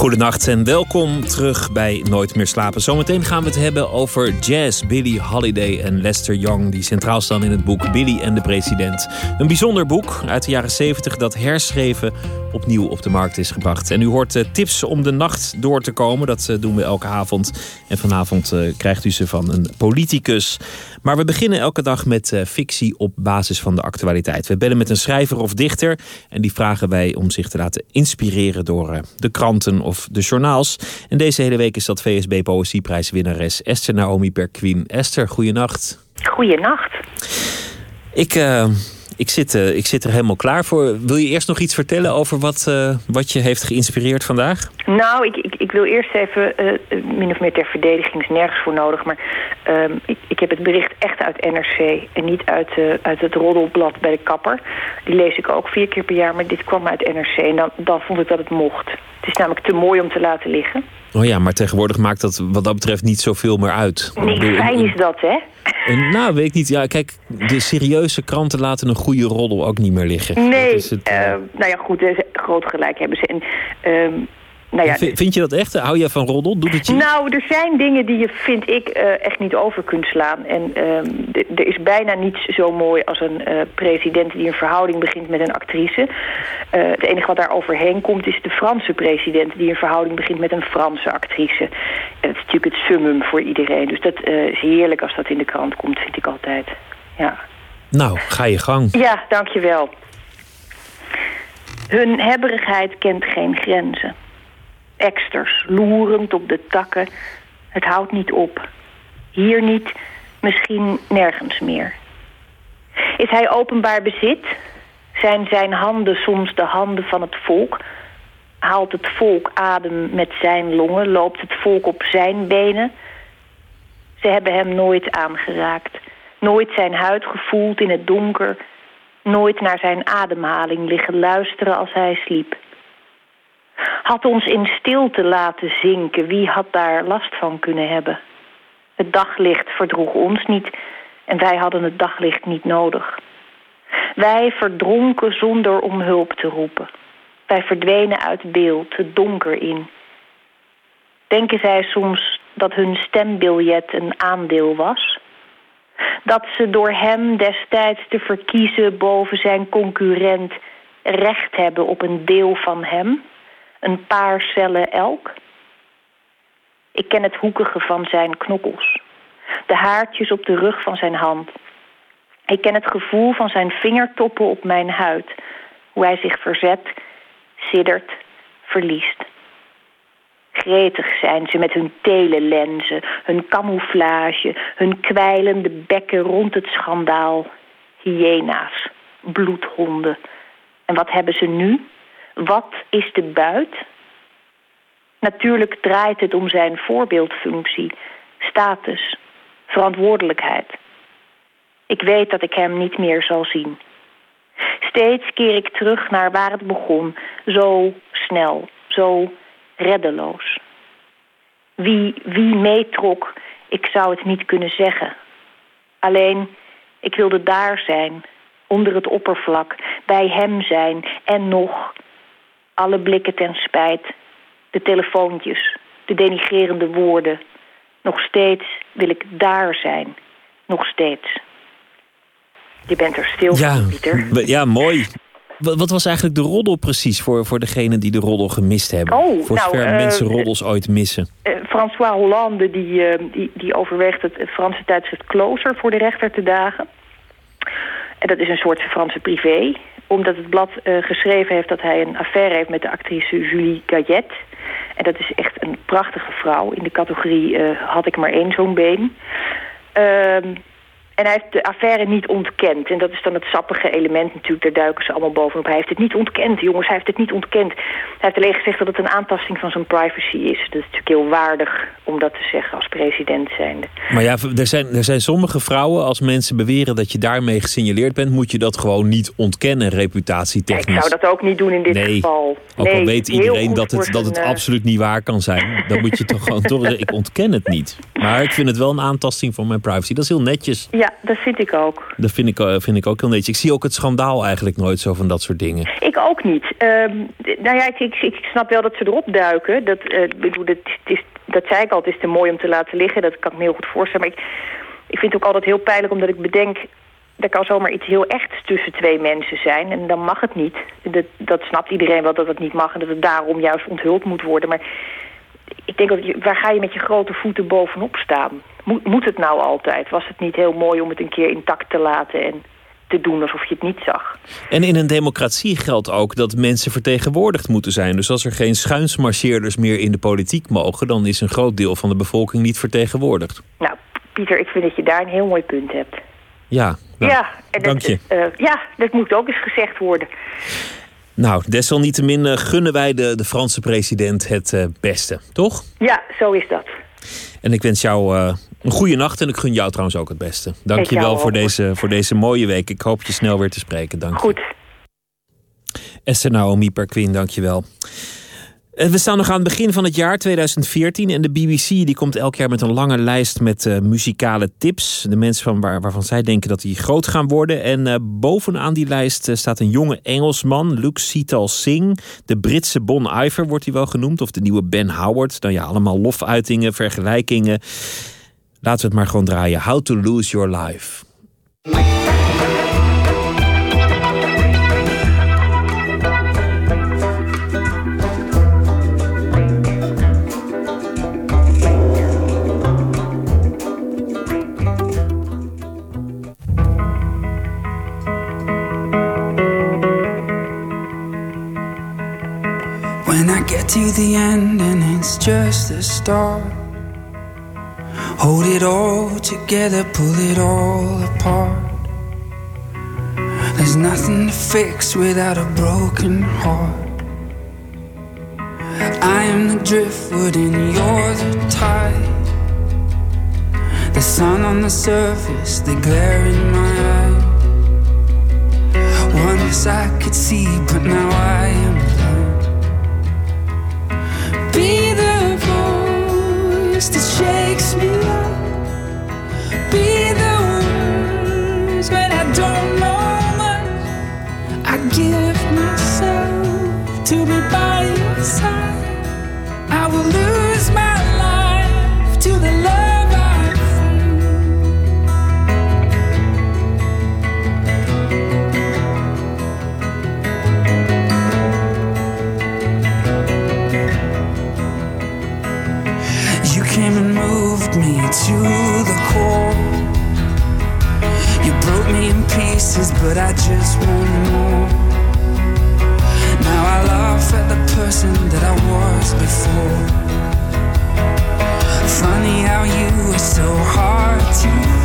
Goedenacht en welkom terug bij Nooit meer slapen. Zometeen gaan we het hebben over jazz, Billie Holiday en Lester Young... die centraal staan in het boek Billy en de president. Een bijzonder boek uit de jaren 70 dat herschreven opnieuw op de markt is gebracht. En u hoort uh, tips om de nacht door te komen. Dat uh, doen we elke avond. En vanavond uh, krijgt u ze van een politicus. Maar we beginnen elke dag met fictie op basis van de actualiteit. We bellen met een schrijver of dichter. En die vragen wij om zich te laten inspireren door de kranten of de journaals. En deze hele week is dat VSB Poëzieprijswinnares Esther Naomi Perquin. Esther, goeienacht. Goeienacht. Ik ik zit, uh, ik zit er helemaal klaar voor. Wil je eerst nog iets vertellen over wat, uh, wat je heeft geïnspireerd vandaag? Nou, ik, ik, ik wil eerst even, uh, min of meer ter verdediging is nergens voor nodig... maar ehm, ik, ik heb het bericht echt uit NRC en niet uit, uit het roddelblad bij de kapper. Die lees ik ook vier keer per jaar, maar dit kwam uit NRC... en dan, dan vond ik dat het mocht. Het is namelijk te mooi om te laten liggen. Oh ja, maar tegenwoordig maakt dat wat dat betreft niet zoveel meer uit. Nee, fijn is dat, hè? Nou, weet ik niet. Ja, kijk, de serieuze kranten laten een goede roddel ook niet meer liggen. Nee, het, uh, nou ja, goed, groot gelijk hebben ze. En, uh, nou ja, vind je dat echt? Hou je van roddel? Doet het je? Nou, er zijn dingen die je, vind ik, uh, echt niet over kunt slaan. En uh, er is bijna niets zo mooi als een uh, president die een verhouding begint met een actrice. het enige wat daar overheen komt is de Franse president die een verhouding begint met een Franse actrice. En dat is natuurlijk het summum voor iedereen. Dus dat is heerlijk als dat in de krant komt, vind ik altijd. Ja. Nou, ga je gang. Ja, dankjewel. Hun hebberigheid kent geen grenzen eksters, loerend op de takken. Het houdt niet op. Hier niet, misschien nergens meer. Is hij openbaar bezit? Zijn zijn handen soms de handen van het volk? Haalt het volk adem met zijn longen? Loopt het volk op zijn benen? Ze hebben hem nooit aangeraakt. Nooit zijn huid gevoeld in het donker. Nooit naar zijn ademhaling liggen luisteren als hij sliep had ons in stilte laten zinken. Wie had daar last van kunnen hebben? Het daglicht verdroeg ons niet en wij hadden het daglicht niet nodig. Wij verdronken zonder om hulp te roepen. Wij verdwenen uit beeld, het donker in. Denken zij soms dat hun stembiljet een aandeel was? Dat ze door hem destijds te verkiezen boven zijn concurrent recht hebben op een deel van hem? Een paar cellen elk. Ik ken het hoekige van zijn knokkels, de haartjes op de rug van zijn hand. Ik ken het gevoel van zijn vingertoppen op mijn huid, hoe hij zich verzet, siddert, verliest. Gretig zijn ze met hun telenlenzen, hun camouflage, hun kwijlende bekken rond het schandaal. Hyena's, bloedhonden. En wat hebben ze nu? Wat is de buit? Natuurlijk draait het om zijn voorbeeldfunctie, status, verantwoordelijkheid. Ik weet dat ik hem niet meer zal zien. Steeds keer ik terug naar waar het begon, zo snel, zo reddeloos. Wie, wie meetrok, ik zou het niet kunnen zeggen. Alleen, ik wilde daar zijn, onder het oppervlak, bij hem zijn en nog alle blikken ten spijt, de telefoontjes, de denigerende woorden. Nog steeds wil ik daar zijn. Nog steeds. Je bent er stil ja, van, Pieter. Ja, mooi. Wat was eigenlijk de roddel precies voor, voor degenen die de roddel gemist hebben? Oh, voor nou, zover uh, mensen roddels ooit missen. Uh, François Hollande die, uh, die, die overweegt het, het Franse tijdschrift Closer voor de rechter te dagen. En dat is een soort Franse privé omdat het blad uh, geschreven heeft dat hij een affaire heeft met de actrice Julie Gayet. En dat is echt een prachtige vrouw. In de categorie uh, had ik maar één zo'n been. Uh, En hij heeft de affaire niet ontkend. En dat is dan het sappige element natuurlijk. Daar duiken ze allemaal bovenop. Hij heeft het niet ontkend, jongens. Hij heeft het niet ontkend. Hij heeft alleen gezegd dat het een aantasting van zijn privacy is. Dat is natuurlijk heel waardig om dat te zeggen als president zijnde. Maar ja, er zijn, er zijn sommige vrouwen... als mensen beweren dat je daarmee gesignaleerd bent... moet je dat gewoon niet ontkennen, reputatietechnisch. Ja, ik zou dat ook niet doen in dit nee, geval. Ook nee, al weet iedereen dat het, dat het uh... absoluut niet waar kan zijn. Dan moet je toch gewoon <laughs> toch ik ontken het niet. Maar ik vind het wel een aantasting van mijn privacy. Dat is heel netjes. Ja, dat vind ik ook. Dat vind ik, vind ik ook heel netjes. Ik zie ook het schandaal eigenlijk nooit zo van dat soort dingen. Ik ook niet. Um, nou ja, ik, ik, ik, snap wel dat ze erop duiken. Dat, uh, bedoel, dat, is, dat zei ik al, het is te mooi om te laten liggen. Dat kan ik me heel goed voorstellen. Maar ik, ik vind het ook altijd heel pijnlijk omdat ik bedenk... er kan zomaar iets heel echts tussen twee mensen zijn. En dan mag het niet. Dat, dat snapt iedereen wel dat het niet mag. En dat het daarom juist onthuld moet worden. Maar ik denk, dat je, waar ga je met je grote voeten bovenop staan? Moet, moet het nou altijd? Was het niet heel mooi om het een keer intact te laten... en te doen alsof je het niet zag. En in een democratie geldt ook dat mensen vertegenwoordigd moeten zijn. Dus als er geen schuinsmarcheerders meer in de politiek mogen... dan is een groot deel van de bevolking niet vertegenwoordigd. Nou, Pieter, ik vind dat je daar een heel mooi punt hebt. Ja, nou, ja, en dank je. Uh, ja, dat moet ook eens gezegd worden. Nou, desalniettemin uh, gunnen wij de, de Franse president het uh, beste, toch? Ja, zo is dat. En ik wens jou uh, een goede nacht en ik gun jou trouwens ook het beste. Dank je wel voor deze, voor deze mooie week. Ik hoop je snel weer te spreken. Dank Goed. Je. Esther Naomi Perquin, dank je wel. We staan nog aan het begin van het jaar 2014 en de BBC die komt elk jaar met een lange lijst met uh, muzikale tips. De mensen van waar, waarvan zij denken dat die groot gaan worden. En uh, bovenaan die lijst staat een jonge Engelsman, Luke Sital Singh. De Britse Bon Iver wordt hij wel genoemd, of de nieuwe Ben Howard. Nou ja, allemaal lofuitingen, vergelijkingen. Laten we het maar gewoon draaien. How to Lose Your Life. To the end and it's just the start. Hold it all together, pull it all apart. There's nothing to fix without a broken heart. I am the driftwood and you're the tide. The sun on the surface, the glare in my eye. Once I could see, but now I am shakes me up. Be the words when I don't know much. I give myself to be by your side. I will lose to the core. You broke me in pieces, but I just want more. Now I laugh at the person that I was before. Funny how you were so hard to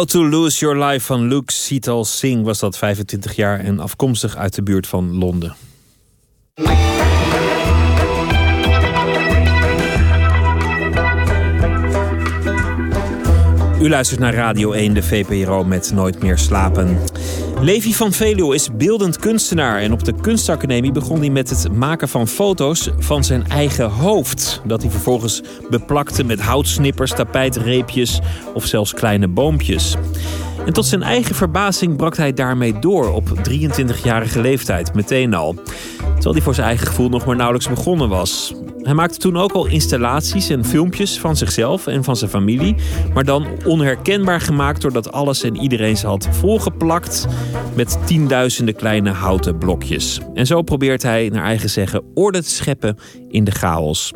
How to Lose Your Life van Luke Seatal Singh was dat 25 jaar en afkomstig uit de buurt van Londen. U luistert naar Radio 1, de VPRO met Nooit meer slapen. Levi van Veluwe is beeldend kunstenaar en op de kunstacademie begon hij met het maken van foto's van zijn eigen hoofd. Dat hij vervolgens beplakte met houtsnippers, tapijtreepjes of zelfs kleine boompjes. En tot zijn eigen verbazing brak hij daarmee door op 23-jarige leeftijd, meteen al. Terwijl hij voor zijn eigen gevoel nog maar nauwelijks begonnen was. Hij maakte toen ook al installaties en filmpjes van zichzelf en van zijn familie. Maar dan onherkenbaar gemaakt doordat alles en iedereen ze had volgeplakt met tienduizenden kleine houten blokjes. En zo probeert hij, naar eigen zeggen, orde te scheppen in de chaos.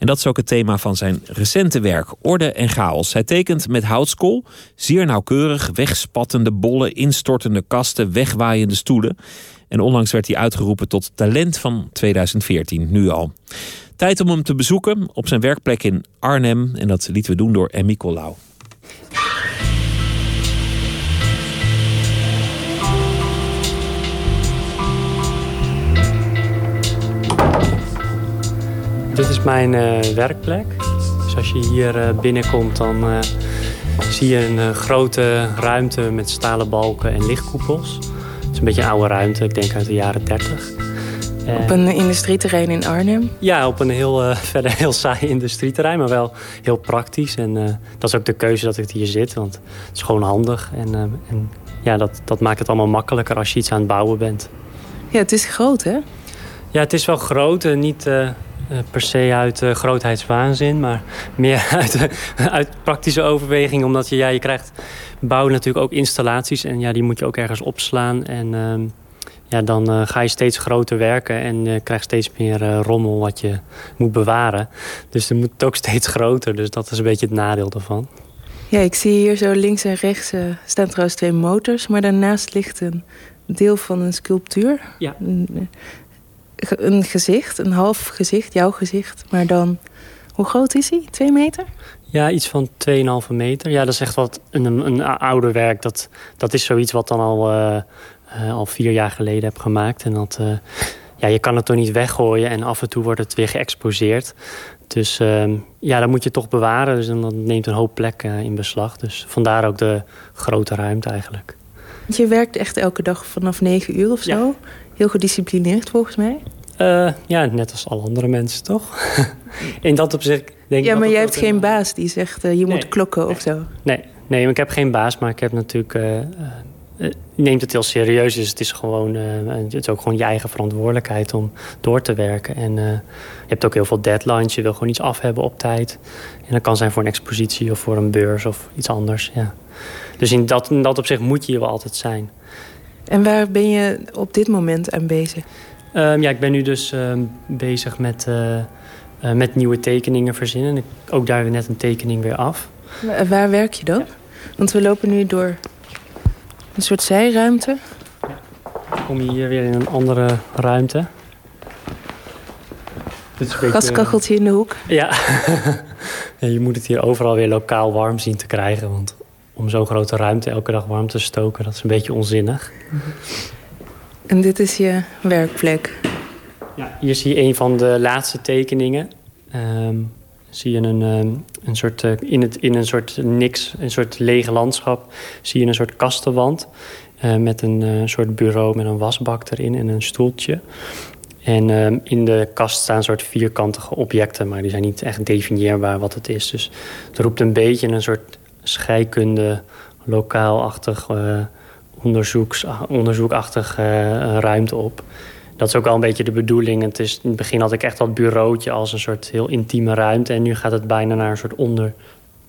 En dat is ook het thema van zijn recente werk, Orde en Chaos. Hij tekent met houtskool, zeer nauwkeurig, wegspattende bollen, instortende kasten, wegwaaiende stoelen. En onlangs werd hij uitgeroepen tot talent van 2014, nu al. Tijd om hem te bezoeken op zijn werkplek in Arnhem. En dat lieten we doen door Emmy Collau. Dit is mijn uh, werkplek. Dus als je hier uh, binnenkomt, dan uh, zie je een grote ruimte met stalen balken en lichtkoepels. Het is een beetje een oude ruimte, ik denk uit de jaren 30. Op een industrieterrein in Arnhem? Ja, op een heel, <laughs> verder heel saai industrieterrein, maar wel heel praktisch. En dat is ook de keuze dat ik hier zit, want het is gewoon handig. En, en ja, dat, dat maakt het allemaal makkelijker als je iets aan het bouwen bent. Ja, het is groot, hè? Ja, het is wel groot. Niet, uh, per se uit uh, grootheidswaanzin, maar meer <laughs> uit, uh, uit praktische overweging. Omdat je, ja, je krijgt bouwen natuurlijk ook installaties en ja, die moet je ook ergens opslaan. En ehm, ja, dan ga je steeds groter werken en je krijgt steeds meer rommel wat je moet bewaren. Dus dan moet het ook steeds <laughs> groter, dus dat is een beetje het nadeel daarvan. Ja, ik zie hier zo links en rechts staan trouwens twee motors, maar daarnaast ligt een deel van een sculptuur. Ja een gezicht, een half gezicht, jouw gezicht. Maar dan, hoe groot is hij? Twee meter? Ja, iets van 2,5 meter. Ja, dat is echt wat een, een ouder werk. Dat, dat is zoiets wat dan al, uh, uh, al vier jaar geleden heb gemaakt. En dat, uh, ja, je kan het toch niet weggooien en af en toe wordt het weer geëxposeerd. Dus ehm, ja, dat moet je toch bewaren. Dus dat neemt een hoop plek in beslag. Dus vandaar ook de grote ruimte eigenlijk. Je werkt echt elke dag vanaf 9 uur of zo? Ja. Heel gedisciplineerd volgens mij? Uh, ja, net als alle andere mensen, toch? <laughs> In dat opzicht denk ja, ik... maar jij hebt geen baas die zegt uh, je nee, moet klokken nee, of zo? Nee, nee, ik heb geen baas, maar ik heb natuurlijk... Uh, neemt het heel serieus, dus het is gewoon... het is ook gewoon je eigen verantwoordelijkheid om door te werken. En je hebt ook heel veel deadlines, je wil gewoon iets af hebben op tijd. En dat kan zijn voor een expositie of voor een beurs of iets anders, ja. Dus in dat, in dat opzicht moet je hier wel altijd zijn. En waar ben je op dit moment aan bezig? Um, ja, ik ben nu dus um, bezig met, uh, uh, met nieuwe tekeningen verzinnen. Ik, ook daar weer net een tekening weer af. Waar, waar werk je dan? Ja. Want we lopen nu door een soort zijruimte. Ja. Dan kom je hier weer in een andere ruimte. Gaskacheltje in de hoek. Ja. <laughs> ja, je moet het hier overal weer lokaal warm zien te krijgen. Want om zo'n grote ruimte elke dag warm te stoken, dat is een beetje onzinnig. En dit is je werkplek? Ja, hier zie je een van de laatste tekeningen. Um, zie je een, um, een soort, uh, in, het, in een soort niks, een soort lege landschap... zie je een soort kastenwand uh, met een uh, soort bureau met een wasbak erin en een stoeltje. En um, in de kast staan een soort vierkantige objecten... maar die zijn niet echt definieerbaar wat het is. Dus het roept een beetje een soort scheikunde, lokaalachtig onderzoeks, onderzoekachtige uh, ruimte op. Dat is ook wel een beetje de bedoeling. Het is, in het begin had ik echt dat bureautje als een soort heel intieme ruimte. En nu gaat het bijna naar een soort, onder,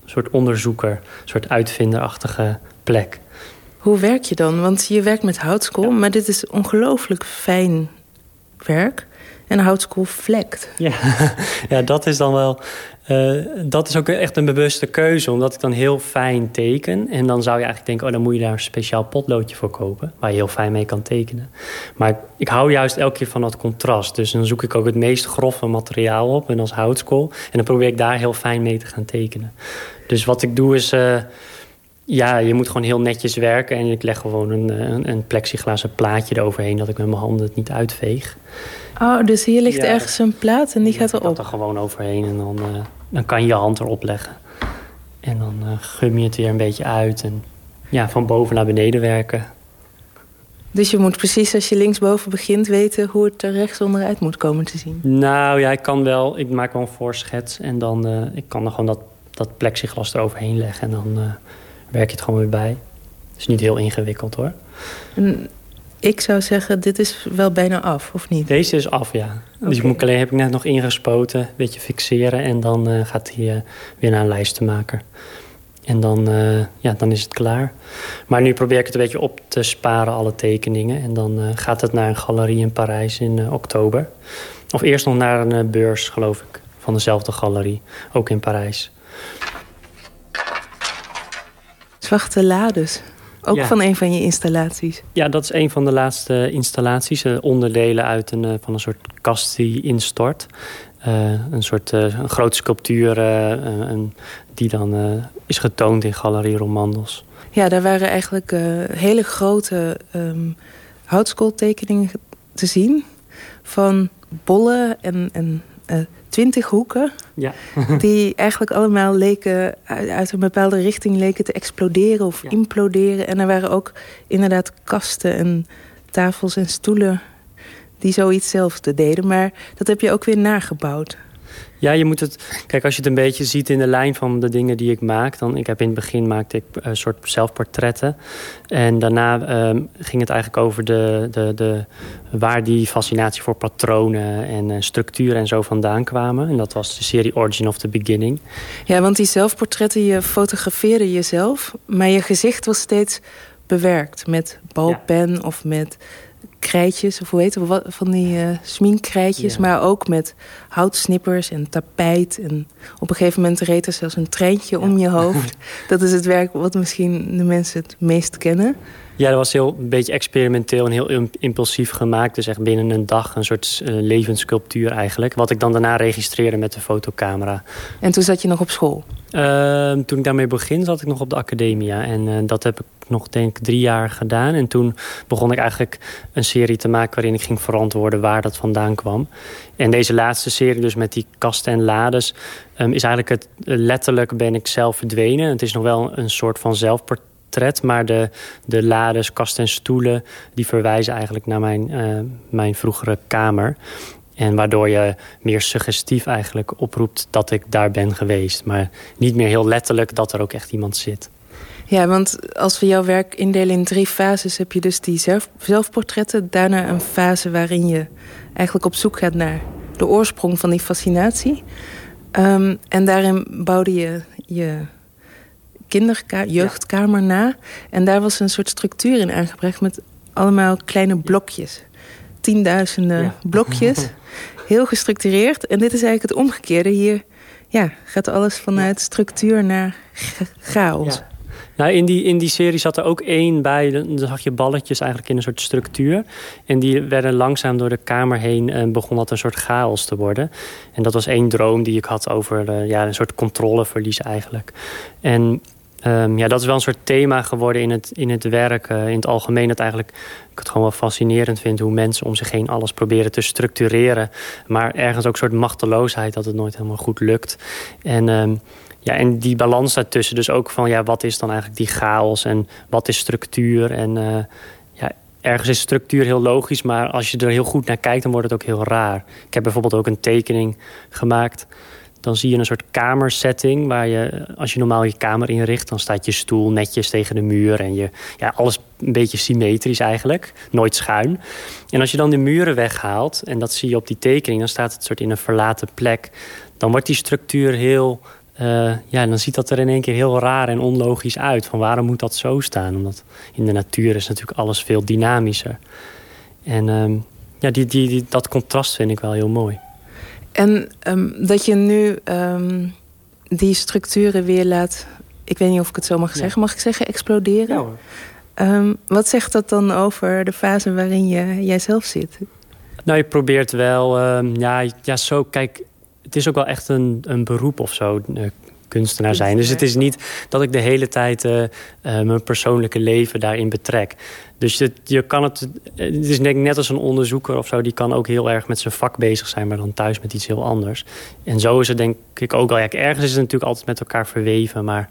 soort onderzoeker, een soort uitvinderachtige plek. Hoe werk je dan? Want je werkt met houtskool, ja. maar dit is ongelooflijk fijn werk. En houtskool vlekt. Ja, <laughs> ja dat is dan wel... Uh, dat is ook echt een bewuste keuze, omdat ik dan heel fijn teken. En dan zou je eigenlijk denken, oh, dan moet je daar een speciaal potloodje voor kopen... waar je heel fijn mee kan tekenen. Maar ik hou juist elke keer van dat contrast. Dus dan zoek ik ook het meest grove materiaal op, en als houtskool. En dan probeer ik daar heel fijn mee te gaan tekenen. Dus wat ik doe is... Uh, Ja, je moet gewoon heel netjes werken. En ik leg gewoon een, eh, een, een plexiglazen plaatje eroverheen... dat ik met mijn handen het niet uitveeg. Oh, dus hier ligt Ja. ergens een plaat en die gaat Dat erop. er gewoon overheen en dan, eh, dan kan je je hand erop leggen. En dan eh, gum je het weer een beetje uit. En ja, van boven naar beneden werken. Dus je moet precies als je linksboven begint weten hoe het er rechts onderuit moet komen te zien. Nou ja, ik kan wel. Ik maak wel een voorschets. En dan eh, ik kan er gewoon dat, dat plexiglas eroverheen leggen. En dan werk je het gewoon weer bij. Het is niet heel ingewikkeld hoor. En ik zou zeggen, dit is wel bijna af, of niet? Deze is af, ja. Dus ik Oké. moet alleen, heb ik net nog ingespoten, een beetje fixeren. En dan eh, gaat hij eh, weer naar een lijstenmaker. En dan, eh, ja, dan is het klaar. Maar nu probeer ik het een beetje op te sparen, alle tekeningen. En dan gaat het naar een galerie in Parijs in oktober. Of eerst nog naar een beurs, geloof ik. Van dezelfde galerie, ook in Parijs. Zwarte lades. Ook Ja. van een van je installaties. Ja, dat is een van de laatste installaties. eh, onderdelen uit een, eh, van een soort kast die instort. Eh, een soort een grote sculptuur een- die dan is getoond in Galerie Romandos. Ja, daar waren eigenlijk hele grote ehm houtskooltekeningen te zien. Van bollen en, en twintig hoeken. Ja. <laughs> Die eigenlijk allemaal leken uit, uit een bepaalde richting leken te exploderen of imploderen. En er waren ook inderdaad kasten en tafels en stoelen die zoiets zelfde deden. Maar dat heb je ook weer nagebouwd. Ja, je moet het. Kijk, als je het een beetje ziet in de lijn van de dingen die ik maak, dan. Ik heb in het begin maakte ik een soort zelfportretten. En daarna ehm, ging het eigenlijk over de, de, de, waar die fascinatie voor patronen en eh, structuren en zo vandaan kwamen. En dat was de serie Origin of the Beginning. Ja, want die zelfportretten, je fotografeerde jezelf, maar je gezicht was steeds bewerkt met balpen of met krijtjes, of hoe heet het, wat- van die eh sminkkrijtjes, Ja. maar ook met houtsnippers en tapijt. En op een gegeven moment reed er zelfs een treintje om je hoofd. <laughs> Dat is het werk wat misschien de mensen het meest kennen. Ja, dat was heel een beetje experimenteel en heel im- impulsief gemaakt. Dus echt binnen een dag een soort eh, levenssculptuur eigenlijk. Wat ik dan daarna registreerde met de fotocamera. En toen zat je nog op school. Ehm, toen ik daarmee begin, zat ik nog op de academia. En eh, dat heb ik nog, denk ik, drie jaar gedaan. En toen begon ik eigenlijk een serie te maken... waarin ik ging verantwoorden waar dat vandaan kwam. En deze laatste serie, dus met die kasten en lades... ehm, is eigenlijk het, letterlijk ben ik zelf verdwenen. Het is nog wel een soort van zelfportret... maar de, de lades, kasten en stoelen... die verwijzen eigenlijk naar mijn, eh, mijn vroegere kamer... En waardoor je meer suggestief eigenlijk oproept dat ik daar ben geweest. Maar niet meer heel letterlijk dat er ook echt iemand zit. Ja, want als we jouw werk indelen in drie fases... heb je dus die zelf, zelfportretten. Daarna een fase waarin je eigenlijk op zoek gaat naar de oorsprong van die fascinatie. Ehm, en daarin bouwde je je kinderka jeugdkamer na. En daar was een soort structuur in aangebracht... met allemaal kleine blokjes. Tienduizenden Ja. blokjes. <laughs> Heel gestructureerd. En dit is eigenlijk het omgekeerde. Hier ja, gaat alles vanuit structuur naar cha- chaos. Nou, in die, in die serie zat er ook één bij. Dan zag je balletjes eigenlijk in een soort structuur. En die werden langzaam door de kamer heen... en begon dat een soort chaos te worden. En dat was één droom die ik had over eh, ja, een soort controleverlies eigenlijk. En ehm, ja, dat is wel een soort thema geworden in het, in het werk. eh, in het algemeen dat eigenlijk ik het gewoon wel fascinerend vind... hoe mensen om zich heen alles proberen te structureren. Maar ergens ook een soort machteloosheid dat het nooit helemaal goed lukt. En... ehm, ja, en die balans daartussen, dus ook van ja, wat is dan eigenlijk die chaos en wat is structuur? En eh, ja, ergens is structuur heel logisch, maar als je er heel goed naar kijkt, dan wordt het ook heel raar. Ik heb bijvoorbeeld ook een tekening gemaakt. Dan zie je een soort kamersetting waar je, als je normaal je kamer inricht, dan staat je stoel netjes tegen de muur en je, ja, alles een beetje symmetrisch eigenlijk, nooit schuin. En als je dan de muren weghaalt, en dat zie je op die tekening, dan staat het soort in een verlaten plek. Dan wordt die structuur heel eh, ja, dan ziet dat er in één keer heel raar en onlogisch uit. Van waarom moet dat zo staan? Omdat in de natuur is natuurlijk alles veel dynamischer. En ehm, ja, die, die, dat contrast vind ik wel heel mooi. En ehm, dat je nu ehm, die structuren weer laat... Ik weet niet of ik het zo mag zeggen. Mag ik zeggen exploderen? Ehm, wat zegt dat dan over de fase waarin je, jij zelf zit? Nou, je probeert wel, ja, ja, zo, kijk, het is ook wel echt een, een beroep of zo, eh, kunstenaar zijn. Dus het is niet dat ik de hele tijd uh, uh, mijn persoonlijke leven daarin betrek. Dus het, je kan het, het is denk ik net als een onderzoeker of zo... die kan ook heel erg met zijn vak bezig zijn... maar dan thuis met iets heel anders. En zo is het denk ik ook al. Ja, ergens is het natuurlijk altijd met elkaar verweven, maar...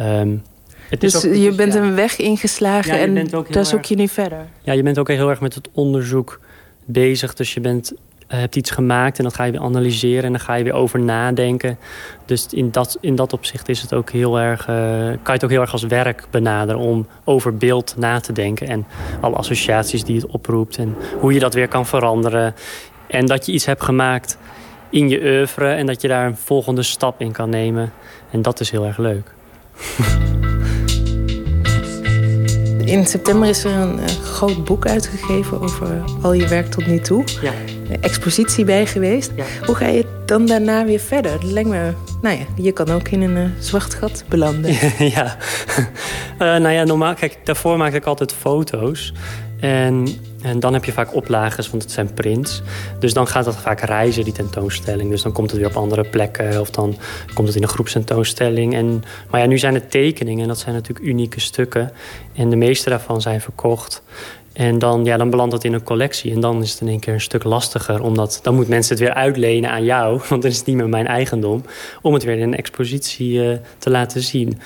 Um, het dus ook, je bent ja. een weg ingeslagen ja, en daar zoek je nu verder? Ja, je bent ook heel erg met het onderzoek bezig. Dus je bent hebt iets gemaakt en dat ga je weer analyseren en dan ga je weer over nadenken. Dus in dat, in dat opzicht is het ook heel erg, uh, kan je het ook heel erg als werk benaderen om over beeld na te denken. En alle associaties die het oproept en hoe je dat weer kan veranderen. En dat je iets hebt gemaakt in je oeuvre en dat je daar een volgende stap in kan nemen. En dat is heel erg leuk. In september is er een uh, groot boek uitgegeven over al je werk tot nu toe. Ja. Expositie bij geweest. Ja. Hoe ga je dan daarna weer verder? Dat lijkt me, nou ja, je kan ook in een uh, zwart gat belanden. <laughs> ja, uh, <laughs> nou ja, normaal, kijk, daarvoor maak ik altijd foto's. En, en dan heb je vaak oplages, want het zijn prints. Dus dan gaat dat vaak reizen, die tentoonstelling. Dus dan komt het weer op andere plekken. Of dan komt het in een groepstentoonstelling. En, maar ja, nu zijn het tekeningen. En dat zijn natuurlijk unieke stukken. En de meeste daarvan zijn verkocht. En dan, ja, dan belandt dat in een collectie. En dan is het in één keer een stuk lastiger. Omdat dan moeten mensen het weer uitlenen aan jou. <laughs> Want dan is het niet meer mijn eigendom. Om het weer in een expositie uh, te laten zien.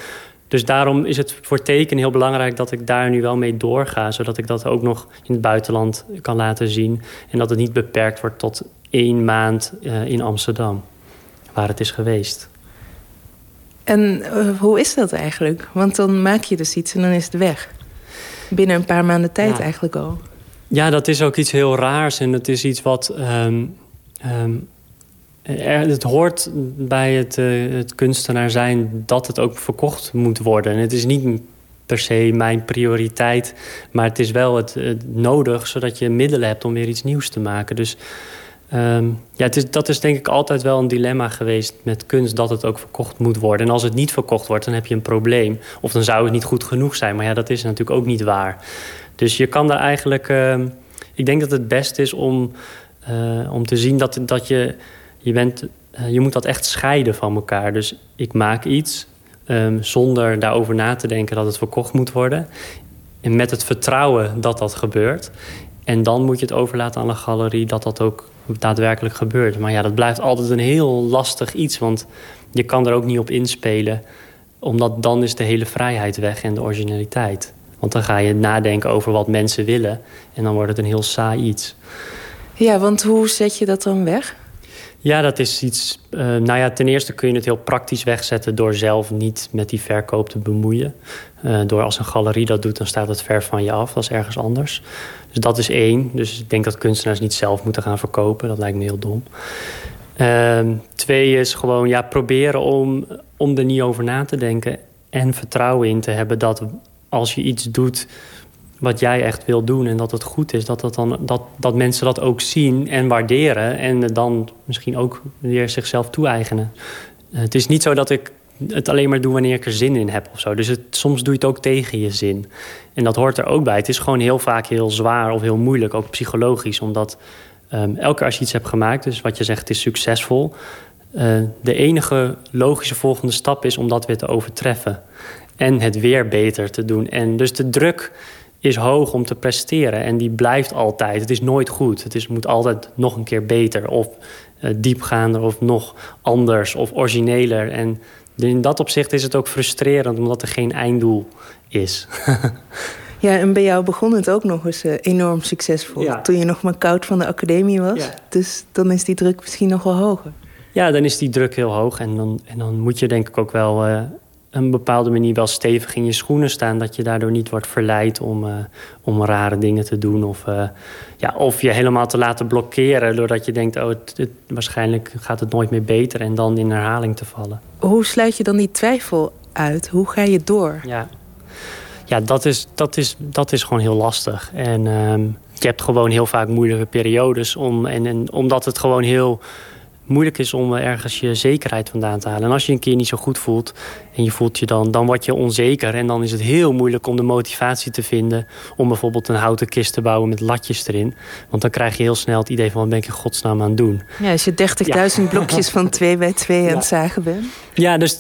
Dus daarom is het voor teken heel belangrijk dat ik daar nu wel mee doorga. Zodat ik dat ook nog in het buitenland kan laten zien. En dat het niet beperkt wordt tot één maand uh, in Amsterdam. Waar het is geweest. En uh, hoe is dat eigenlijk? Want dan maak je dus iets en dan is het weg. Binnen een paar maanden tijd ja. eigenlijk al. Ja, dat is ook iets heel raars. En het is iets wat... Um, um, er, het hoort bij het, uh, het kunstenaar zijn dat het ook verkocht moet worden. En het is niet per se mijn prioriteit, maar het is wel het, het nodig... zodat je middelen hebt om weer iets nieuws te maken. Dus um, ja, het is, dat is denk ik altijd wel een dilemma geweest met kunst... dat het ook verkocht moet worden. En als het niet verkocht wordt, dan heb je een probleem. Of dan zou het niet goed genoeg zijn. Maar ja, dat is natuurlijk ook niet waar. Dus je kan daar eigenlijk... Uh, ik denk dat het best is om, uh, om te zien dat, dat je je, bent, uh, je moet dat echt scheiden van elkaar. Dus ik maak iets um, zonder daarover na te denken dat het verkocht moet worden. En met het vertrouwen dat dat gebeurt. En dan moet je het overlaten aan een galerie dat dat ook daadwerkelijk gebeurt. Maar ja, dat blijft altijd een heel lastig iets. Want je kan er ook niet op inspelen. Omdat dan is de hele vrijheid weg en de originaliteit. Want dan ga je nadenken over wat mensen willen. En dan wordt het een heel saai iets. Ja, want hoe zet je dat dan weg? Ja, dat is iets... Uh, nou ja, ten eerste kun je het heel praktisch wegzetten... door zelf niet met die verkoop te bemoeien. Uh, door als een galerie dat doet, dan staat het ver van je af. Dat is ergens anders. Dus dat is één. Dus ik denk dat kunstenaars niet zelf moeten gaan verkopen. Dat lijkt me heel dom. Uh, twee is gewoon ja, proberen om, om er niet over na te denken... en vertrouwen in te hebben dat als je iets doet wat jij echt wil doen en dat het goed is... dat, dat, dan, dat, dat mensen dat ook zien en waarderen... en dan misschien ook weer zichzelf toe-eigenen. Uh, het is niet zo dat ik het alleen maar doe wanneer ik er zin in heb of zo. Dus het, soms doe je het ook tegen je zin. En dat hoort er ook bij. Het is gewoon heel vaak heel zwaar of heel moeilijk, ook psychologisch... omdat um, elke keer als je iets hebt gemaakt, dus wat je zegt, het is succesvol... Uh, de enige logische volgende stap is om dat weer te overtreffen. En het weer beter te doen. En dus de druk is hoog om te presteren. En die blijft altijd. Het is nooit goed. Het is, moet altijd nog een keer beter. Of uh, diepgaander of nog anders of origineler. En in dat opzicht is het ook frustrerend... omdat er geen einddoel is. <laughs> ja, en bij jou begon het ook nog eens uh, enorm succesvol. Ja. Toen je nog maar koud van de academie was. Ja. Dus dan is die druk misschien nog wel hoger. Ja, dan is die druk heel hoog. En dan, en dan moet je denk ik ook wel... Uh, een bepaalde manier wel stevig in je schoenen staan... dat je daardoor niet wordt verleid om, uh, om rare dingen te doen. Of, uh, ja, of je helemaal te laten blokkeren... doordat je denkt, oh, het, het, waarschijnlijk gaat het nooit meer beter... en dan in herhaling te vallen. Hoe sluit je dan die twijfel uit? Hoe ga je door? Ja, ja dat, is, dat, is, dat is gewoon heel lastig. En um, je hebt gewoon heel vaak moeilijke periodes... Om, en, en omdat het gewoon heel moeilijk is om ergens je zekerheid vandaan te halen. En als je een keer niet zo goed voelt en je voelt je dan, dan word je onzeker. En dan is het heel moeilijk om de motivatie te vinden om bijvoorbeeld een houten kist te bouwen met latjes erin. Want dan krijg je heel snel het idee van wat ben ik in godsnaam aan het doen. Ja, als je 30.000 blokjes van 2 bij 2 aan het zagen bent. Ja, dus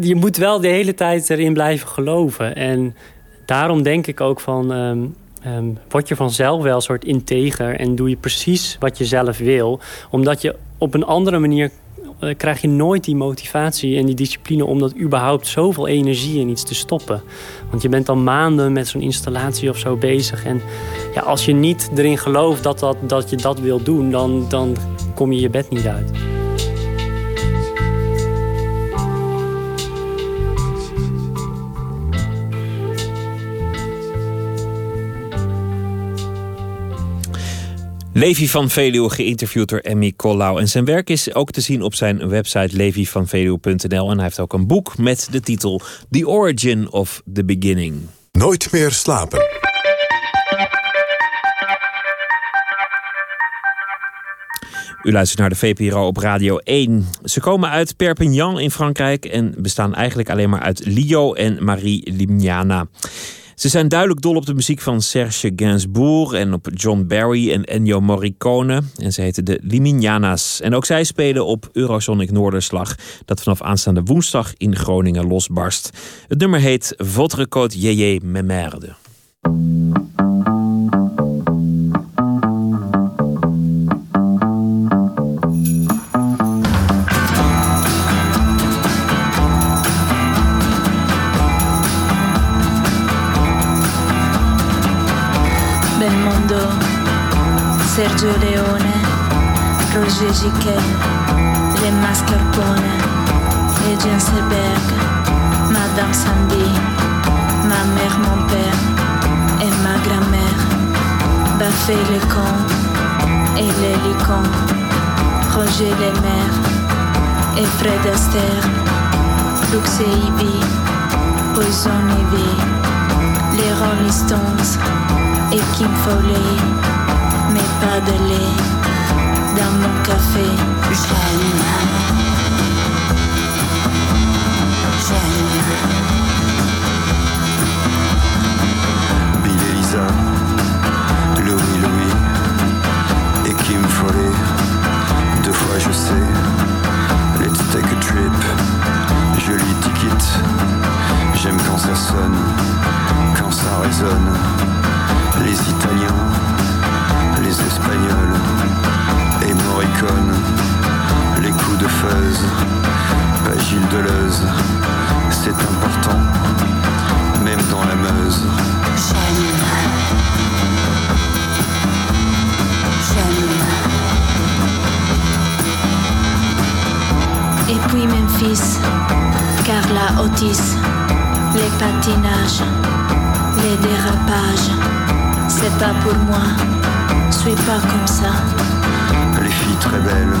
je moet wel de hele tijd erin blijven geloven. En daarom denk ik ook van... Um, um, word je vanzelf wel een soort integer... en doe je precies wat je zelf wil. Omdat je op een andere manier uh, krijg je nooit die motivatie en die discipline... om dat überhaupt zoveel energie in iets te stoppen. Want je bent al maanden met zo'n installatie of zo bezig. En ja, als je niet erin gelooft dat, dat, dat je dat wil doen... Dan, dan kom je je bed niet uit. Levi van Veluwe, geïnterviewd door Emmy Collau. En zijn werk is ook te zien op zijn website levivanveluwe.nl. En hij heeft ook een boek met de titel The Origin of the Beginning. Nooit meer slapen. U luistert naar de VPRO op Radio 1. Ze komen uit Perpignan in Frankrijk en bestaan eigenlijk alleen maar uit Lio en Marie Limniana. Ze zijn duidelijk dol op de muziek van Serge Gainsbourg en op John Barry en Ennio Morricone. En ze heten de Liminianas. En ook zij spelen op Eurosonic Noorderslag, dat vanaf aanstaande woensdag in Groningen losbarst. Het nummer heet Votre Côte Yeye Memerde. Sergio Leone, Roger Giquet, les mascarpone, et Jenseberg, Madame Sandy, ma mère, mon père et ma grand-mère, Baffé le con et les licons, Roger les et Fred Astaire, Lux et Ivy, Poison Ivy, les Rolling Stones et Kim Foley dans mon café. J'aime, j'aime. Bill Elisa, Louis Louis et Kim Foley. Deux fois je sais, let's take a trip. Joli ticket, j'aime quand ça sonne, quand ça résonne. Les Italiens et Morricone, les coups de fuzz, pas Gilles Deleuze, c'est important, même dans la Meuse. Et puis Memphis, Carla Otis, les patinages, les dérapages, c'est pas pour moi pas comme ça. Les filles très belles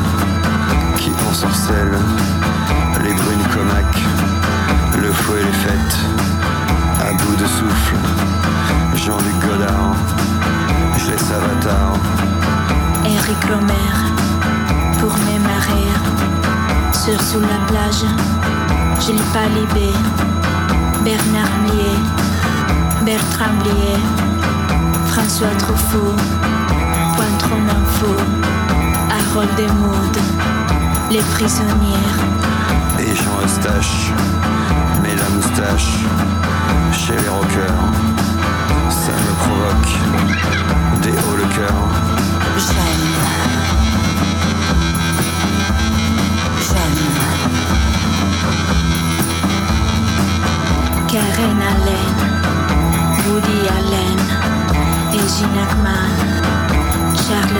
qui ensorcellent, les brunes comac, le fouet les fêtes, à bout de souffle. Jean-Luc Godard, je laisse Avatar. Eric Romer, pour mes marées, sur sous la plage, Gilles Palibé, Bernard Blier, Bertrand Blier, François Truffaut. Info, Harold des les prisonnières. Et Jean Eustache, mais la moustache, chez les rockers, ça me provoque des hauts le cœur. J'aime, j'aime. Karen Allen, Woody Allen et Gina Hackman.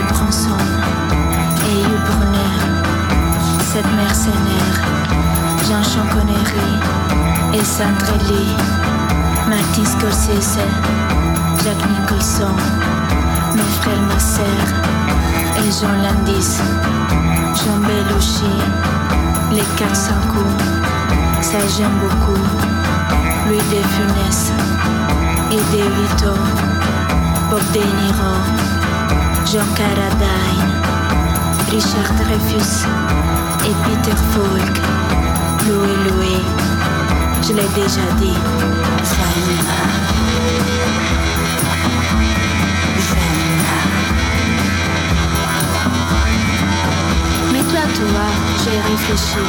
Bronson et Hugh Brunner, cette mercenaire, Jean Connery et Sandrelli, Martin Scorsese, Jack Nicholson, mes frères, ma et Jean Landis, Jean Belushi, les 400 coups, ça j'aime beaucoup, Louis de Funès et De Vito, Bob De Niro. Jean Carradine, Richard Dreyfus et Peter Falk. Loué, loué, je l'ai déjà dit. J'aime. Mais toi, toi, j'ai réfléchi.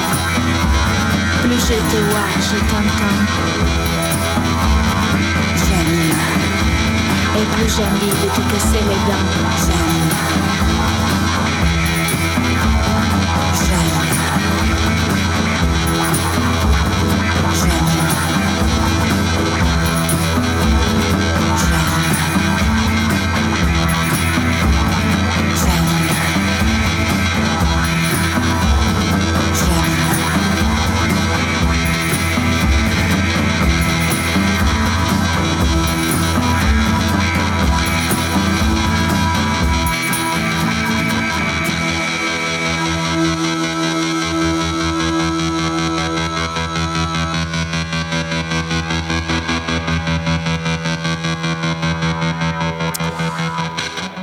Plus je te vois, je t'entends. Et plus j'ai envie de te casser les dents.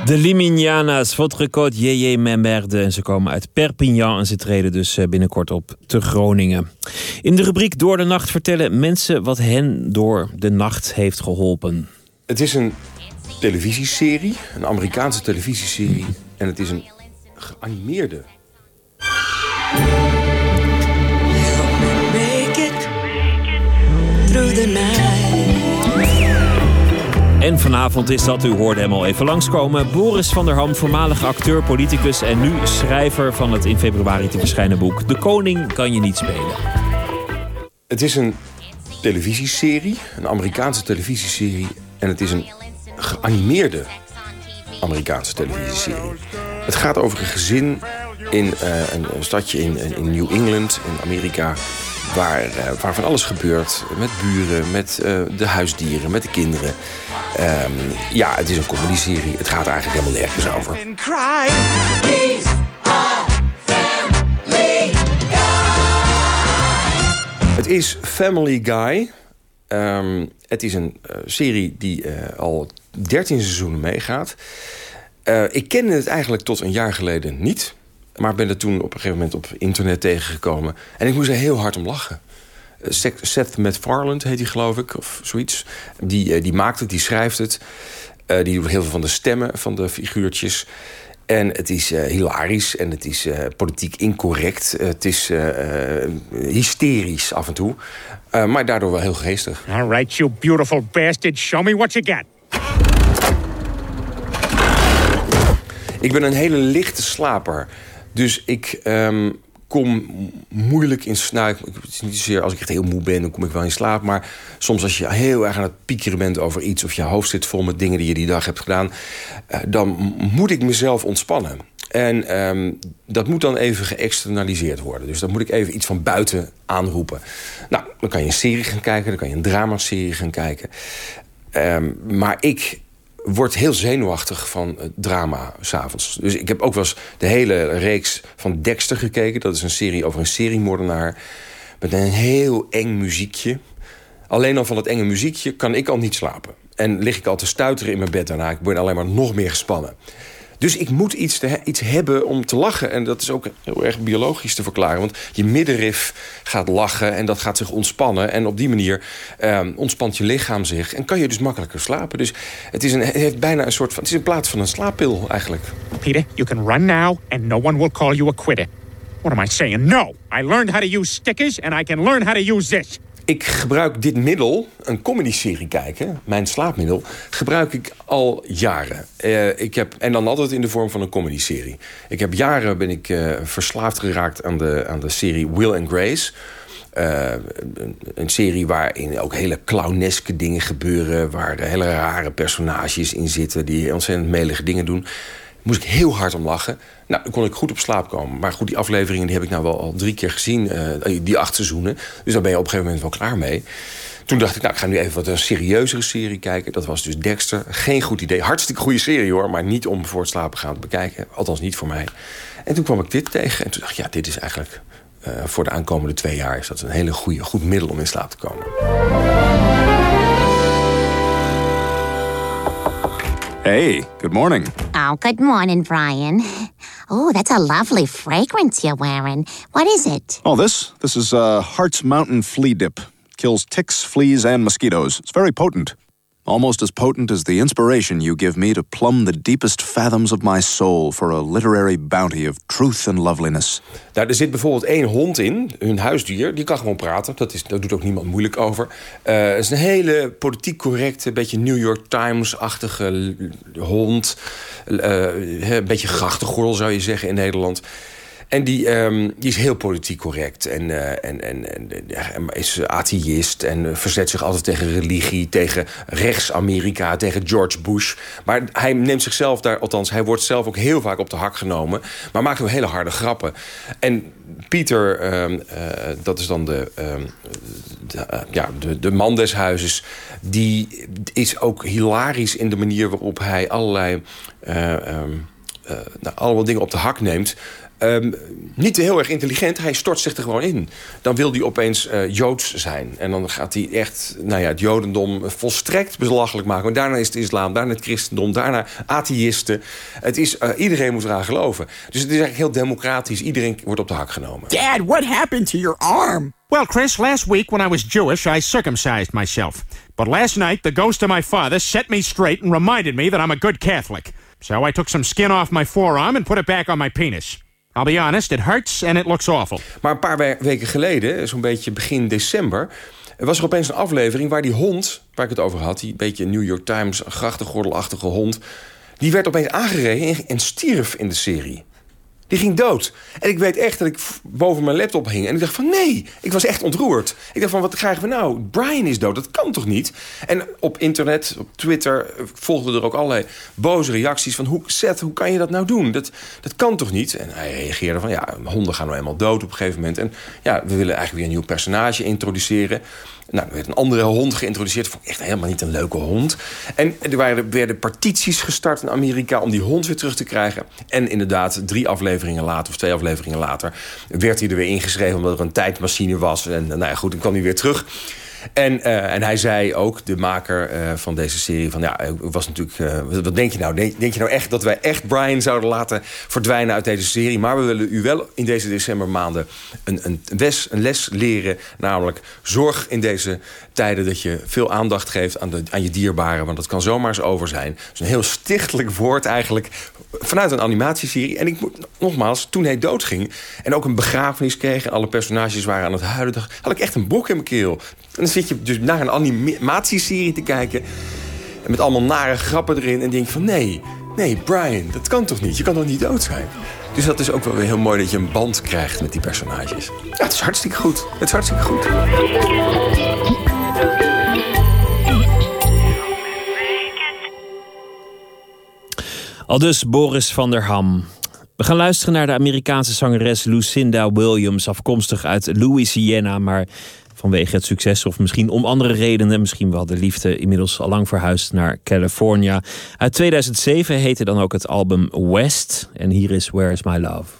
De Liminianas, votre code Jeje Memberde. En ze komen uit Perpignan en ze treden dus eh, binnenkort op te Groningen. In de rubriek Door de Nacht vertellen mensen wat hen door de nacht heeft geholpen. Het is een televisieserie, een Amerikaanse televisieserie. En het is een geanimeerde. Make it through the night. En vanavond is dat, u hoorde hem al even langskomen, Boris van der Ham, voormalig acteur, politicus en nu schrijver van het in februari te verschijnen boek De Koning kan je niet spelen. Het is een televisieserie, een Amerikaanse televisieserie. En het is een geanimeerde Amerikaanse televisieserie. Het gaat over een gezin in eh, een, een stadje in, in New England, in Amerika... Waar, eh, waar van alles gebeurt. Met buren, met eh, de huisdieren, met de kinderen. Ehm, ja, het is een comedyserie. Het gaat eigenlijk helemaal nergens over. Het is Family Guy. Ehm, het is een eh, serie die eh, al 13 seizoenen meegaat. Eh, ik kende het eigenlijk tot een jaar geleden niet. Maar ben er toen op een gegeven moment op internet tegengekomen. En ik moest er heel hard om lachen. Eh, Seth- MacFarlane heet hij geloof ik, of zoiets. Die, eh, die maakt het, die schrijft het. Eh, die doet heel veel van de stemmen van de figuurtjes. En het is hilarisch en het is politiek incorrect. het is hysterisch af en toe. Maar daardoor wel heel geestig. All right, you beautiful bastard. Show me what you got. Ik ben een hele lichte slaper. Dus ik ehm, kom moeilijk in slaap. Het is niet zozeer als ik echt heel moe ben, dan kom ik wel in slaap. Maar soms als je heel erg aan het piekeren bent over iets... of je hoofd zit vol met dingen die je die dag hebt gedaan... eh, dan moet ik mezelf ontspannen. En ehm, dat moet dan even geëxternaliseerd worden. Dus dan moet ik even iets van buiten aanroepen. Nou, dan kan je een serie gaan kijken, dan kan je een dramaserie gaan kijken. Ehm, maar ik word heel zenuwachtig van het drama s'avonds. Dus ik heb ook wel eens de hele reeks van Dexter gekeken. Dat is een serie over een seriemoordenaar. Met een heel eng muziekje. Alleen al van het enge muziekje kan ik al niet slapen. En lig ik al te stuiteren in mijn bed daarna. Ik word alleen maar nog meer gespannen. Dus ik moet iets, te, iets hebben om te lachen. En dat is ook heel erg biologisch te verklaren. Want je middenrif gaat lachen en dat gaat zich ontspannen. En op die manier ehm, ontspant je lichaam zich. En kan je dus makkelijker slapen. Dus het, is een, heeft bijna een soort van... Het is in plaats van een slaappil eigenlijk. Peter, you can run now and no one will call you a quitter. What am I saying? No! I learned how to use stickers and I can learn how to use this. Ik gebruik dit middel, een comedyserie kijken, mijn slaapmiddel, gebruik ik al jaren. Eh, ik heb, en dan altijd in de vorm van een comedyserie. Ik heb jaren ben ik eh, verslaafd geraakt aan de, aan de serie Will and Grace. Eh, een, een serie waarin ook hele clowneske dingen gebeuren... waar hele rare personages in zitten die ontzettend melige dingen doen moest ik heel hard om lachen. Nou, dan kon ik goed op slaap komen. Maar goed, die afleveringen die heb ik nou wel al drie keer gezien. eh, die acht seizoenen. Dus daar ben je op een gegeven moment wel klaar mee. Toen dacht ik, nou, ik ga nu even wat een serieuzere serie kijken. Dat was dus Dexter. Geen goed idee. Hartstikke goede serie hoor. Maar niet om voor het slapen gaan te bekijken. Althans niet voor mij. En toen kwam ik dit tegen. En toen dacht ik, ja, dit is eigenlijk... eh, voor de aankomende twee jaar is dat een hele goede, goed middel om in slaap te komen. Hey, good morning. Oh, good morning, Brian. Oh, that's a lovely fragrance you're wearing. What is it? Oh, this? This is uh, Heart's Mountain Flea Dip. Kills ticks, fleas, and mosquitoes. It's very potent. Almost as potent as the inspiration you give me to plumb the deepest fathoms of my soul for a literary bounty of truth and loveliness. Nou, er zit bijvoorbeeld één hond in, hun huisdier. Die kan gewoon praten. Dat, is, dat doet ook niemand moeilijk over. Eh, het is een hele politiek correcte, beetje New York Times-achtige hond. Uh, een beetje grachtengordel zou je zeggen in Nederland. En die, um, die is heel politiek correct. En, uh, en, en, en is atheïst en verzet zich altijd tegen religie... tegen rechts-Amerika, tegen George Bush. Maar hij neemt zichzelf daar... althans, hij wordt zelf ook heel vaak op de hak genomen... maar maakt ook hele harde grappen. En Pieter, um, uh, dat is dan de, um, de, ja, de, de man des huizes... die is ook hilarisch in de manier waarop hij allerlei... nou, allemaal dingen op de hak neemt... Um, niet heel erg intelligent, hij stort zich er gewoon in. Dan wil hij opeens uh, Joods zijn. En dan gaat hij echt nou ja, het Jodendom volstrekt belachelijk maken. Maar daarna is het islam, daarna het christendom, daarna atheïsten. Het is, uh, iedereen moet eraan geloven. Dus het is eigenlijk heel democratisch. Iedereen wordt op de hak genomen. Dad, what happened to your arm? Well, Chris, last week when I was Jewish, I circumcised myself. But last night, the ghost of my father set me straight and reminded me that I'm a good Catholic. So I took some skin off my forearm and put it back on my penis. I'll be honest, it hurts and it looks awful. Maar een paar weken geleden, zo'n beetje begin december... was er opeens een aflevering waar die hond, waar ik het over had... die beetje New York Times, grachtengordelachtige hond... die werd opeens aangereden en stierf in de serie. Die ging dood. En ik weet echt dat ik boven mijn laptop hing. En ik dacht van nee, ik was echt ontroerd. Ik dacht van wat krijgen we nou? Brian is dood, dat kan toch niet? En op internet, op Twitter, volgden er ook allerlei boze reacties... van hoe, Seth, hoe kan je dat nou doen? Dat, dat kan toch niet? En hij reageerde van ja, honden gaan nou eenmaal dood op een gegeven moment. En ja, we willen eigenlijk weer een nieuw personage introduceren... Nou, er werd een andere hond geïntroduceerd. Vond ik echt helemaal niet een leuke hond. En er werden partities gestart in Amerika om die hond weer terug te krijgen. En inderdaad, drie afleveringen later, of twee afleveringen later... werd hij er weer ingeschreven omdat er een tijdmachine was. En nou ja, goed, dan kwam hij weer terug. En, uh, en hij zei ook, de maker uh, van deze serie... van ja, was natuurlijk, uh, wat denk je nou? Denk, je nou echt dat wij echt Brian zouden laten verdwijnen uit deze serie? Maar we willen u wel in deze decembermaanden een, een, les, een les leren. Namelijk, zorg in deze tijden dat je veel aandacht geeft aan, de, aan je dierbaren. Want dat kan zomaar eens over zijn. Het is een heel stichtelijk woord eigenlijk vanuit een animatieserie. En ik moet nogmaals, toen hij doodging... en ook een begrafenis kreeg en alle personages waren aan het huilen... had ik echt een bok in mijn keel. En dan zit je dus naar een animatieserie te kijken... en met allemaal nare grappen erin... en denk van nee, nee, Brian, dat kan toch niet? Je kan toch niet dood zijn? Dus dat is ook wel weer heel mooi dat je een band krijgt met die personages. Ja, het is hartstikke goed. Het is hartstikke goed. Al dus Boris van der Ham. We gaan luisteren naar de Amerikaanse zangeres Lucinda Williams, afkomstig uit Louisiana, maar vanwege het succes of misschien om andere redenen, misschien wel de liefde, inmiddels al lang verhuisd naar California. Uit 2007 heette dan ook het album West en hier is Where Is My Love.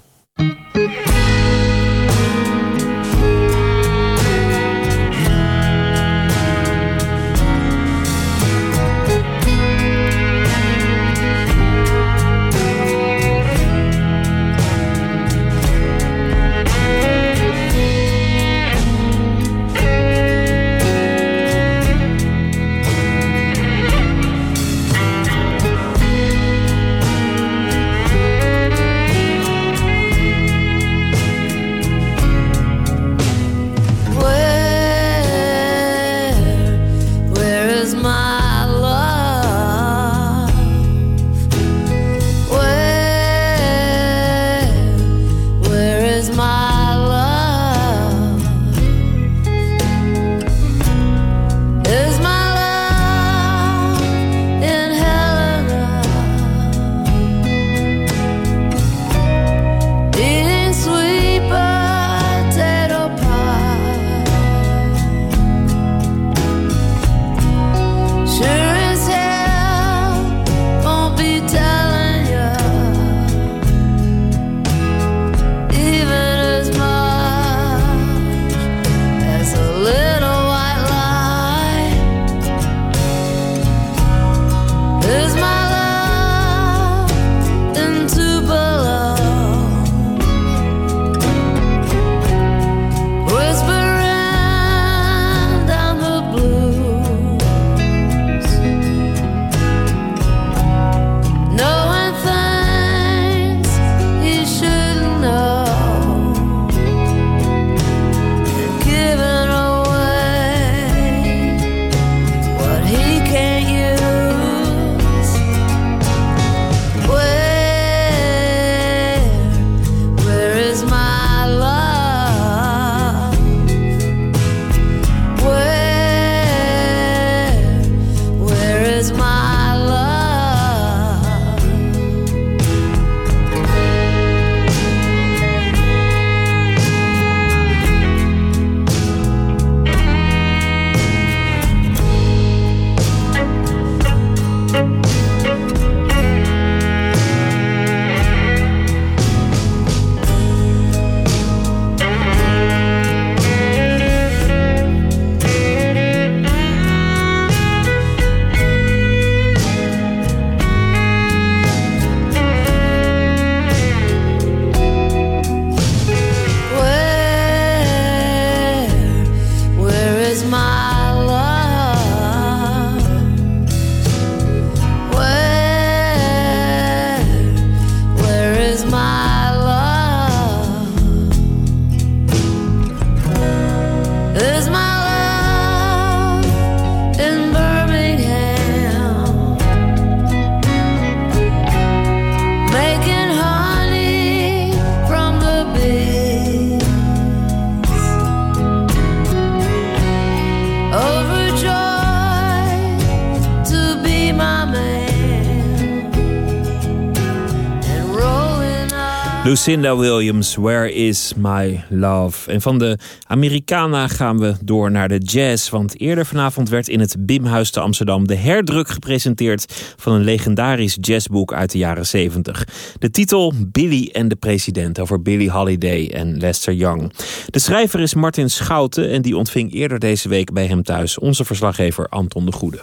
Lucinda Williams, Where is my love? En van de Americana gaan we door naar de jazz. Want eerder vanavond werd in het Bimhuis te Amsterdam de herdruk gepresenteerd van een legendarisch jazzboek uit de jaren 70. De titel Billy en de president over Billie Holiday en Lester Young. De schrijver is Martin Schouten en die ontving eerder deze week bij hem thuis onze verslaggever Anton de Goede.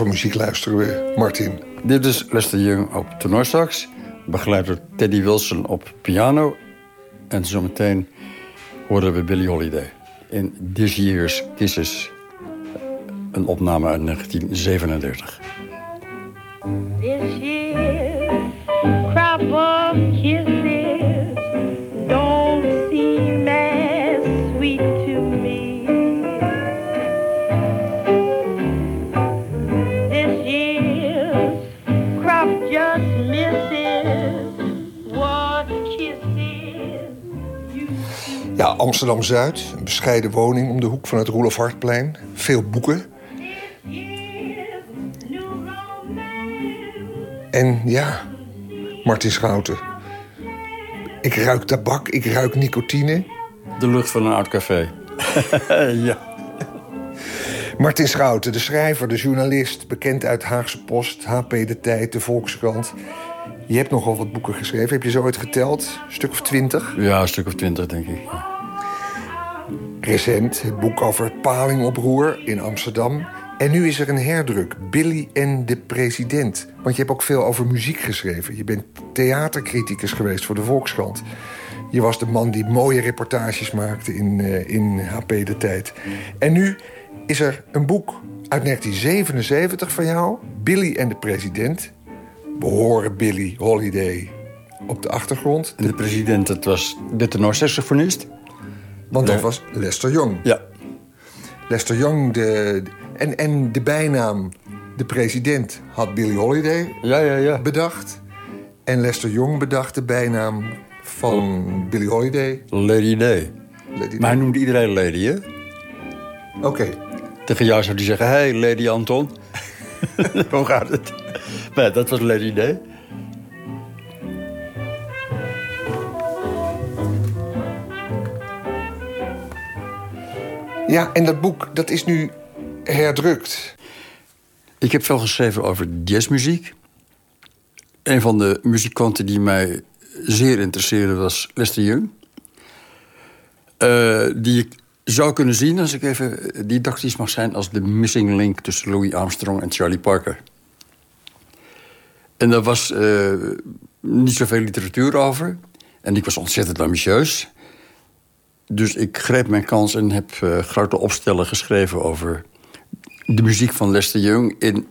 Voor muziek luisteren we, Martin? Dit is Lester Young op tenorsax, begeleid door Teddy Wilson op piano. En zometeen horen we Billie Holiday in This Year's Kisses, een opname uit 1937. This year, crop of kisses Amsterdam-Zuid. Een bescheiden woning om de hoek van het Roelof Hartplein. Veel boeken. En ja, Martin Schouten. Ik ruik tabak, ik ruik nicotine. De lucht van een oud café. <laughs> ja. Martin Schouten, de schrijver, de journalist... bekend uit Haagse Post, HP De Tijd, de Volkskrant. Je hebt nogal wat boeken geschreven. Heb je zo ooit geteld? Een stuk of twintig? Ja, een stuk of twintig, denk ik. Recent het boek over palingoproer in Amsterdam. En nu is er een herdruk, Billy en de president. Want je hebt ook veel over muziek geschreven. Je bent theatercriticus geweest voor de Volkskrant. Je was de man die mooie reportages maakte in, eh, in HP De Tijd. En nu is er een boek uit 1977 van jou, Billy en de president. We horen Billy Holiday op de achtergrond. En de president, dat was de tenorsaxofonist. Want dat was Lester Young. Ja. Lester Young, de, en, en de bijnaam de president had Billy Holiday ja, ja, ja. bedacht. En Lester Young bedacht de bijnaam van Billy Holiday. Lady Day. Lady Maar hij noemde iedereen Lady, hè? Oké. Tegen jou zou hij zeggen, hey, Lady Anton. <laughs> Hoe gaat het? Nee, dat was Lady Day. Ja, en dat boek dat is nu herdrukt. Ik heb veel geschreven over jazzmuziek. Een van de muzikanten die mij zeer interesseerde was Lester Young. Eh, die ik zou kunnen zien, als ik even didactisch mag zijn... als de missing link tussen Louis Armstrong en Charlie Parker. En daar was eh, niet zoveel literatuur over. En ik was ontzettend ambitieus. Dus ik greep mijn kans en heb eh, grote opstellen geschreven... over de muziek van Lester Young in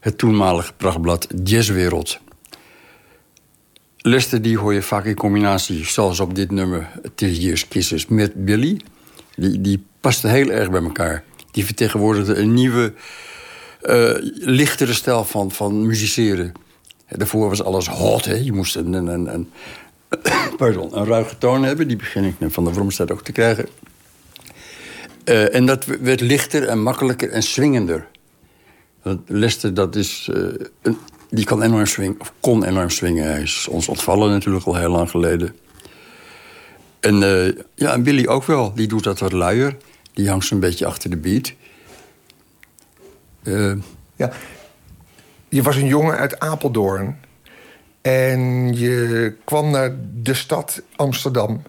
het toenmalige prachtblad Jazzwereld. Lester die hoor je vaak in combinatie, zoals op dit nummer... This Year's Kisses, met Billy. Die, die pasten heel erg bij elkaar. Die vertegenwoordigde een nieuwe, eh, lichtere stijl van, van musiceren. Daarvoor was alles hot, hè. Je moest een, een, een, <coughs> pardon, een ruige toon hebben. Die begin ik van de Vromstad ook te krijgen. Eh, en dat werd lichter en makkelijker en swingender. Want Lester, dat is, eh, een, die kan enorm swingen, kon enorm swingen. Hij is ons ontvallen natuurlijk al heel lang geleden. En, eh, ja, en Billy ook wel. Die doet dat wat luier. Die hangt zo'n beetje achter de beat. Ja. Je was een jongen uit Apeldoorn. En je kwam naar de stad Amsterdam.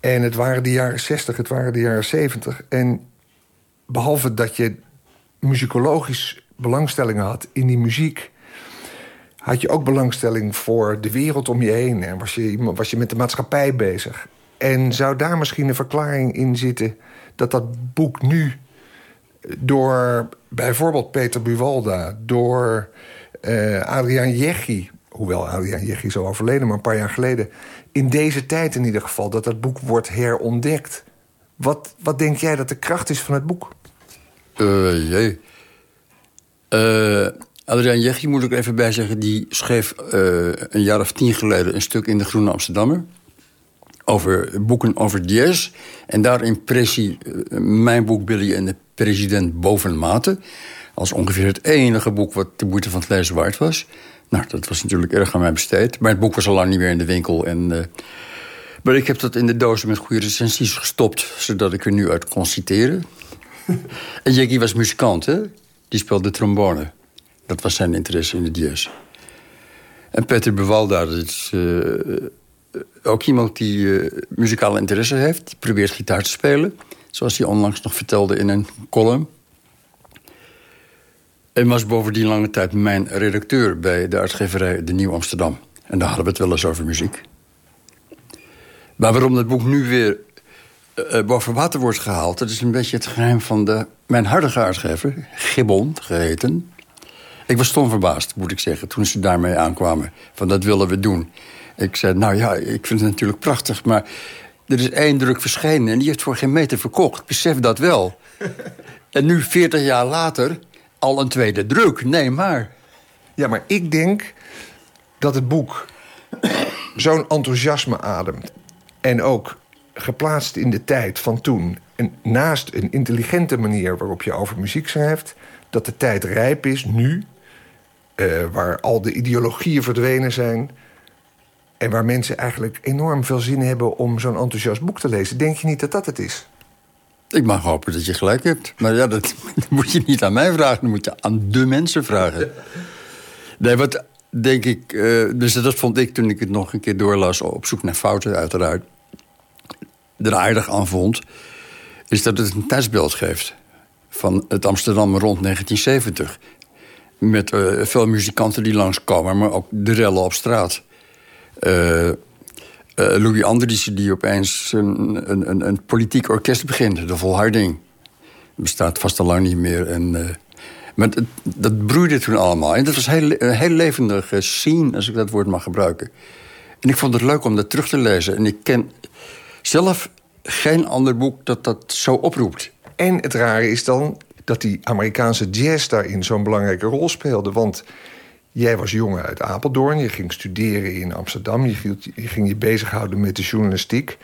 En het waren de jaren 60, het waren de jaren 70. En behalve dat je muzikologisch belangstellingen had in die muziek... had je ook belangstelling voor de wereld om je heen. En was je, was je met de maatschappij bezig. En zou daar misschien een verklaring in zitten... dat dat boek nu door bijvoorbeeld Peter Buwalda... door uh, Adriaan Jeggi... hoewel Adriaan is al overleden, maar een paar jaar geleden... in deze tijd in ieder geval, dat dat boek wordt herontdekt. Wat, wat denk jij dat de kracht is van het boek? Uh, jee. Uh, Adriaan Jeggi moet ik even bij zeggen... die schreef uh, een jaar of tien geleden een stuk in de Groene Amsterdammer... over boeken over jazz. En daarin prees hij mijn boek Billy en de president bovenmate... als ongeveer het enige boek wat de moeite van het lezen waard was. Nou, dat was natuurlijk erg aan mij besteed. Maar het boek was al lang niet meer in de winkel. En, uh, maar ik heb dat in de dozen met goede recensies gestopt... zodat ik er nu uit kon citeren. <laughs> en Jackie was muzikant, hè? Die speelde trombone. Dat was zijn interesse in de jazz. En Peter Bewalda, dat is uh, ook iemand die uh, muzikale interesse heeft. Die probeert gitaar te spelen. Zoals hij onlangs nog vertelde in een column. En was bovendien lange tijd mijn redacteur... bij de uitgeverij De Nieuw Amsterdam. En daar hadden we het wel eens over muziek. Maar waarom dat boek nu weer uh, boven water wordt gehaald... dat is een beetje het geheim van de, mijn huidige uitgever... Gibbon geheten. Ik was stom verbaasd, moet ik zeggen, toen ze daarmee aankwamen. Van dat willen we doen. Ik zei, nou ja, ik vind het natuurlijk prachtig... maar er is één druk verschenen en die heeft voor geen meter verkocht. Besef dat wel. <laughs> en nu, 40 jaar later, al een tweede druk. Nee, maar. Ja, maar ik denk dat het boek zo'n enthousiasme ademt. En ook geplaatst in de tijd van toen. En naast een intelligente manier waarop je over muziek schrijft... dat de tijd rijp is, nu... Uh, waar al de ideologieën verdwenen zijn... en waar mensen eigenlijk enorm veel zin hebben om zo'n enthousiast boek te lezen. Denk je niet dat dat het is? Ik mag hopen dat je gelijk hebt. Maar ja, <laughs> dat, moet je niet aan mij vragen. Dat moet je aan de mensen vragen. Nee, wat denk ik... Uh, dus dat vond ik toen ik het nog een keer doorlas... op zoek naar fouten uiteraard... er aardig aan vond... is dat het een tijdsbeeld geeft... van het Amsterdam rond 1970. Met uh, veel muzikanten die langskomen... maar ook de rellen op straat. Uh, uh, Louis Andriessen die opeens een, een, een, politiek orkest begint. De Volharding. Bestaat vast al lang niet meer. En, uh, dat broeide toen allemaal. En dat was heel, een heel levendig scene, als ik dat woord mag gebruiken. En ik vond het leuk om dat terug te lezen. En ik ken zelf geen ander boek dat dat zo oproept. En het rare is dan dat die Amerikaanse jazz daarin zo'n belangrijke rol speelde. Want Jij was jongen uit Apeldoorn, je ging studeren in Amsterdam... je, ging je bezighouden met de journalistiek.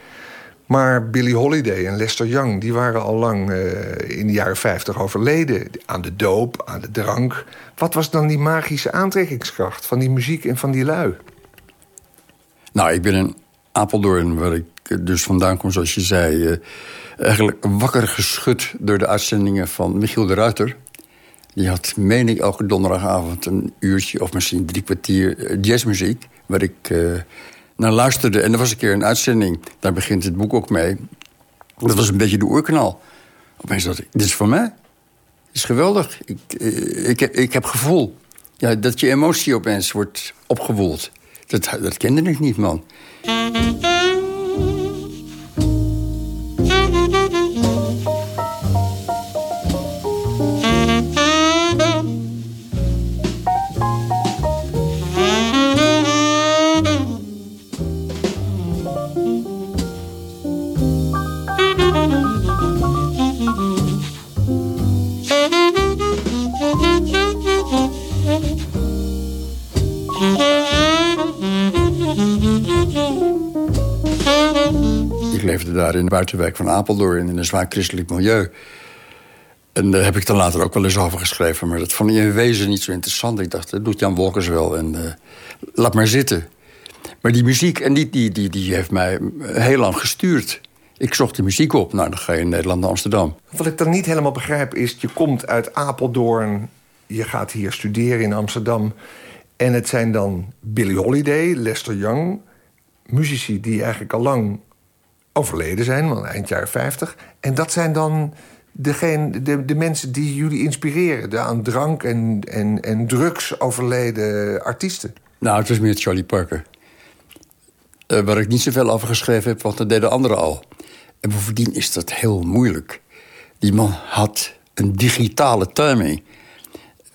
Maar Billie Holiday en Lester Young die waren al lang uh, in de jaren 50 overleden. Aan de doop, aan de drank. Wat was dan die magische aantrekkingskracht van die muziek en van die lui? Nou, ik ben in Apeldoorn, waar ik dus vandaan kom, zoals je zei... Uh, eigenlijk wakker geschud door de uitzendingen van Michiel de Ruiter... Die had, meen ik, elke donderdagavond een uurtje of misschien drie kwartier eh, jazzmuziek. Waar ik uh, naar luisterde. En er was een keer een uitzending, daar begint het boek ook mee. Dat was een beetje de oerkanaal. Opeens dacht ik, dit is voor mij. Dit is geweldig. Ik, eh, ik, ik heb gevoel. Ja, dat je emotie opeens wordt opgewoeld. Dat, dat kende ik niet, man. Buitenwijk van Apeldoorn... in een zwaar christelijk milieu. En daar heb ik dan later ook wel eens over geschreven. Maar dat vond ik in wezen niet zo interessant. Ik dacht, dat doet Jan Wolkers wel en uh, laat maar zitten. Maar die muziek, en die, die, die, die heeft mij heel lang gestuurd. Ik zocht de muziek op. Nou, dan ga je in Nederland naar Amsterdam. Wat ik dan niet helemaal begrijp is... je komt uit Apeldoorn, je gaat hier studeren in Amsterdam... en het zijn dan Billie Holiday, Lester Young... muzici die eigenlijk al lang overleden zijn, want eind jaren 50. En dat zijn dan degene, de, de mensen die jullie inspireren. De aan drank en, en, en drugs overleden artiesten. Nou, het was meer Charlie Parker. Eh, waar ik niet zoveel over geschreven heb, want dat deden anderen al. En bovendien is dat heel moeilijk. Die man had een digitale timing.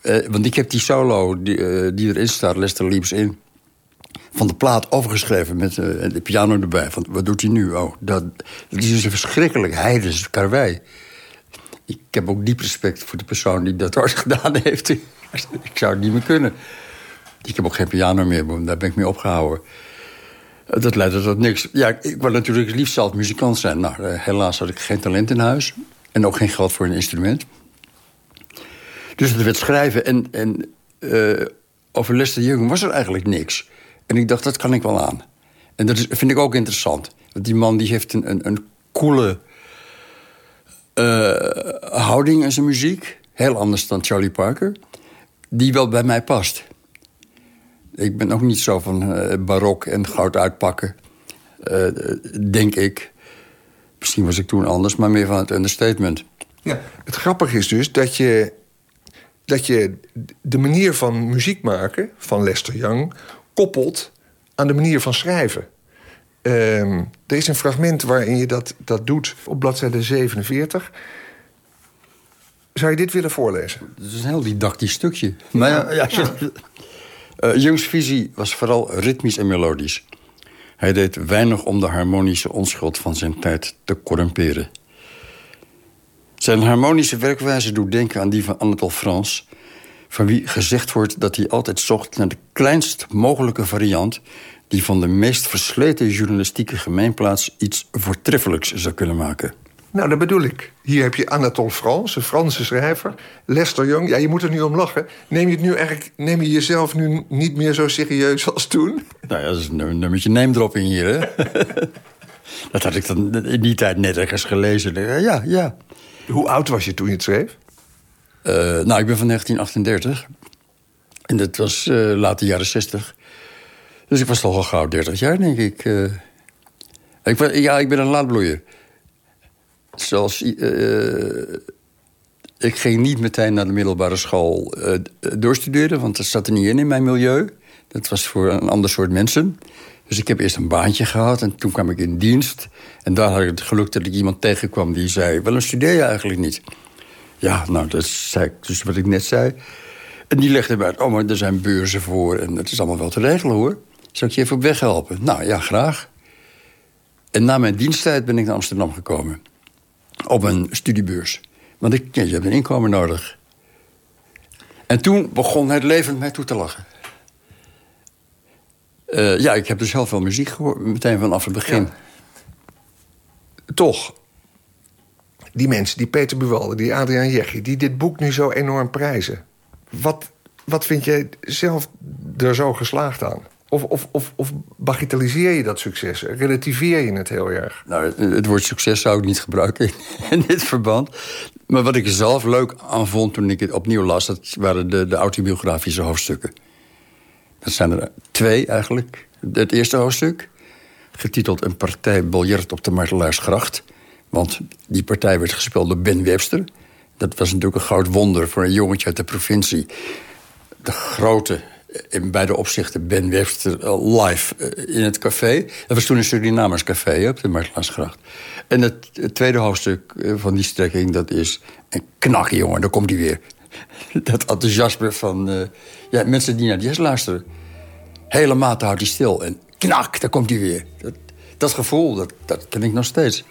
Eh, want ik heb die solo die, eh, die erin staat, Lester Leaps in... van de plaat overgeschreven met eh, de piano erbij. Van, wat doet hij nu? Oh, dat, is dus een verschrikkelijk heidens karwei. Ik heb ook diep respect voor de persoon die dat ooit <laughs> gedaan heeft. ik zou het niet meer kunnen. Ik heb ook geen piano meer, daar ben ik mee opgehouden. Eh, Dat leidde tot niks. Ja, ik wil natuurlijk het liefst zelf muzikant zijn. Nou, eh, helaas had ik geen talent in huis. En ook geen geld voor een instrument. Dus het werd schrijven. En, en eh, over Lester Young was er eigenlijk niks. En ik dacht, dat kan ik wel aan. En dat vind ik ook interessant. Want die man die heeft een, een, een coole eh, houding in zijn muziek. Heel anders dan Charlie Parker. Die wel bij mij past. Ik ben ook niet zo van eh, barok en goud uitpakken. eh, denk ik. Misschien was ik toen anders, maar meer van het understatement. Ja, het grappige is dus dat je, dat je de manier van muziek maken van Lester Young koppelt aan de manier van schrijven. Ehm, er is een fragment waarin je dat, dat doet op bladzijde 47. Zou je dit willen voorlezen? Het is een heel didactisch stukje. Maar ja, Eh, visie was vooral ritmisch en melodisch. Hij deed weinig om de harmonische onschuld van zijn tijd te corrumperen. Zijn harmonische werkwijze doet denken aan die van Anatole France... van wie gezegd wordt dat hij altijd zocht naar de kleinst mogelijke variant... die van de meest versleten journalistieke gemeenplaats iets voortreffelijks zou kunnen maken. Nou, dat bedoel ik. Hier heb je Anatole France, een Franse schrijver. Lester Young, ja, je moet er nu om lachen. Neem je, het nu eigenlijk, neem je jezelf nu niet meer zo serieus als toen? Nou ja, dat is een nummertje name dropping hier, hè? <laughs> dat had ik dan in die tijd net ergens gelezen. Ja, ja. Hoe oud was je toen je het schreef? Eh, nou, ik ben van 1938. En dat was late jaren 60. Dus ik was toch al gauw 30 jaar, denk ik. Eh. ik ja, ik ben een laatbloeier. Zoals... ik ging niet meteen naar de middelbare school doorstuderen... want dat zat er niet in in mijn milieu. Dat was voor een ander soort mensen. Dus ik heb eerst een baantje gehad en toen kwam ik in dienst. En daar had ik het geluk dat ik iemand tegenkwam die zei... waarom studeer je eigenlijk niet? Ja, nou, dat zei ik dus wat ik net zei. En die legde mij uit, oh, maar er zijn beurzen voor... en het is allemaal wel te regelen, hoor. Zal ik je even op weg helpen? Nou, ja, graag. En na mijn diensttijd ben ik naar Amsterdam gekomen. Op een studiebeurs. Want ik, ja, je hebt een inkomen nodig. En toen begon het leven mij toe te lachen. Eh, ja, ik heb dus heel veel muziek gehoord, meteen vanaf het begin. Toch, die mensen, die Peter Buwalde, die Adriaan Jeggi... die dit boek nu zo enorm prijzen. Wat, wat vind jij zelf er zo geslaagd aan? Of, of, of, of bagatelliseer je dat succes? Relativeer je het heel erg? Nou, het, woord succes zou ik niet gebruiken in, <laughs> in dit verband. Maar wat ik er zelf leuk aan vond toen ik het opnieuw las... dat waren de, de autobiografische hoofdstukken. Dat zijn er twee eigenlijk. Het eerste hoofdstuk, getiteld Een partij biljart op de Martelaarsgracht. Want die partij werd gespeeld door Ben Webster. Dat was natuurlijk een groot wonder voor een jongetje uit de provincie. De grote, in beide opzichten, Ben Webster eh, live eh, in het café. Dat was toen een Surinamers café hè, op de Martelaarsgracht. En het, tweede hoofdstuk eh, van die strekking, dat is... een knak, jongen, daar komt hij weer. <laughs> Dat enthousiasme van ja, mensen die naar jazz luisteren. Hele maat houdt hij stil en knak, daar komt hij weer. Dat, dat gevoel, dat, dat ken ik nog steeds.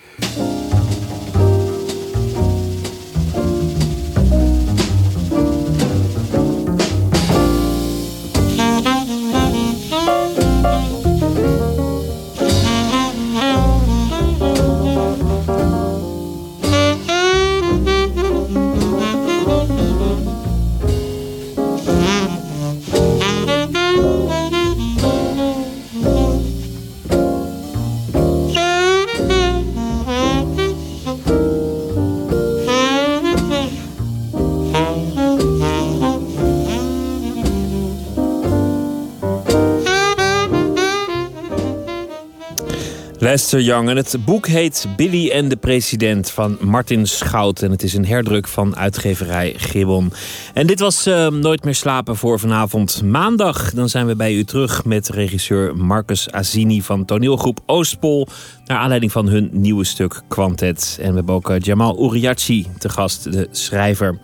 Young. En het boek heet Billy en de President van Martin Schout. En het is een herdruk van uitgeverij Gibbon. En dit was uh, Nooit meer slapen voor vanavond maandag. Dan zijn we bij u terug met regisseur Marcus Azini van toneelgroep Oostpol. Naar aanleiding van hun nieuwe stuk Quantet. En we hebben ook uh, Jamal Uriachi te gast, de schrijver.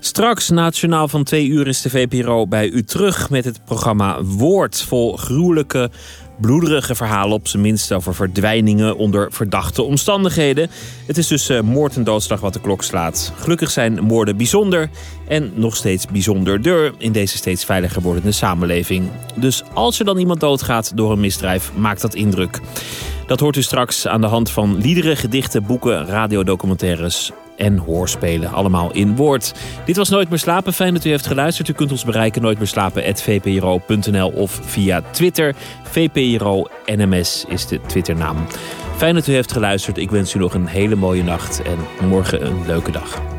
Straks nationaal van twee uur is de VPRO bij u terug met het programma Woord. Vol gruwelijke bloederige verhalen op zijn minst over verdwijningen onder verdachte omstandigheden. Het is dus uh, moord en doodslag wat de klok slaat. Gelukkig zijn moorden bijzonder en nog steeds bijzonderder in deze steeds veiliger wordende samenleving. Dus als er dan iemand doodgaat door een misdrijf, maakt dat indruk. Dat hoort u straks aan de hand van liederen, gedichten, boeken, radiodocumentaires en hoorspelen. Allemaal in woord. Dit was Nooit meer slapen. Fijn dat u heeft geluisterd. U kunt ons bereiken nooit meer slapen@vpro.nl of via Twitter. VPRO NMS is de Twitternaam. Fijn dat u heeft geluisterd. Ik wens u nog een hele mooie nacht en morgen een leuke dag.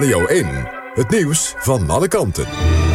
Radio 1, het nieuws van alle kanten.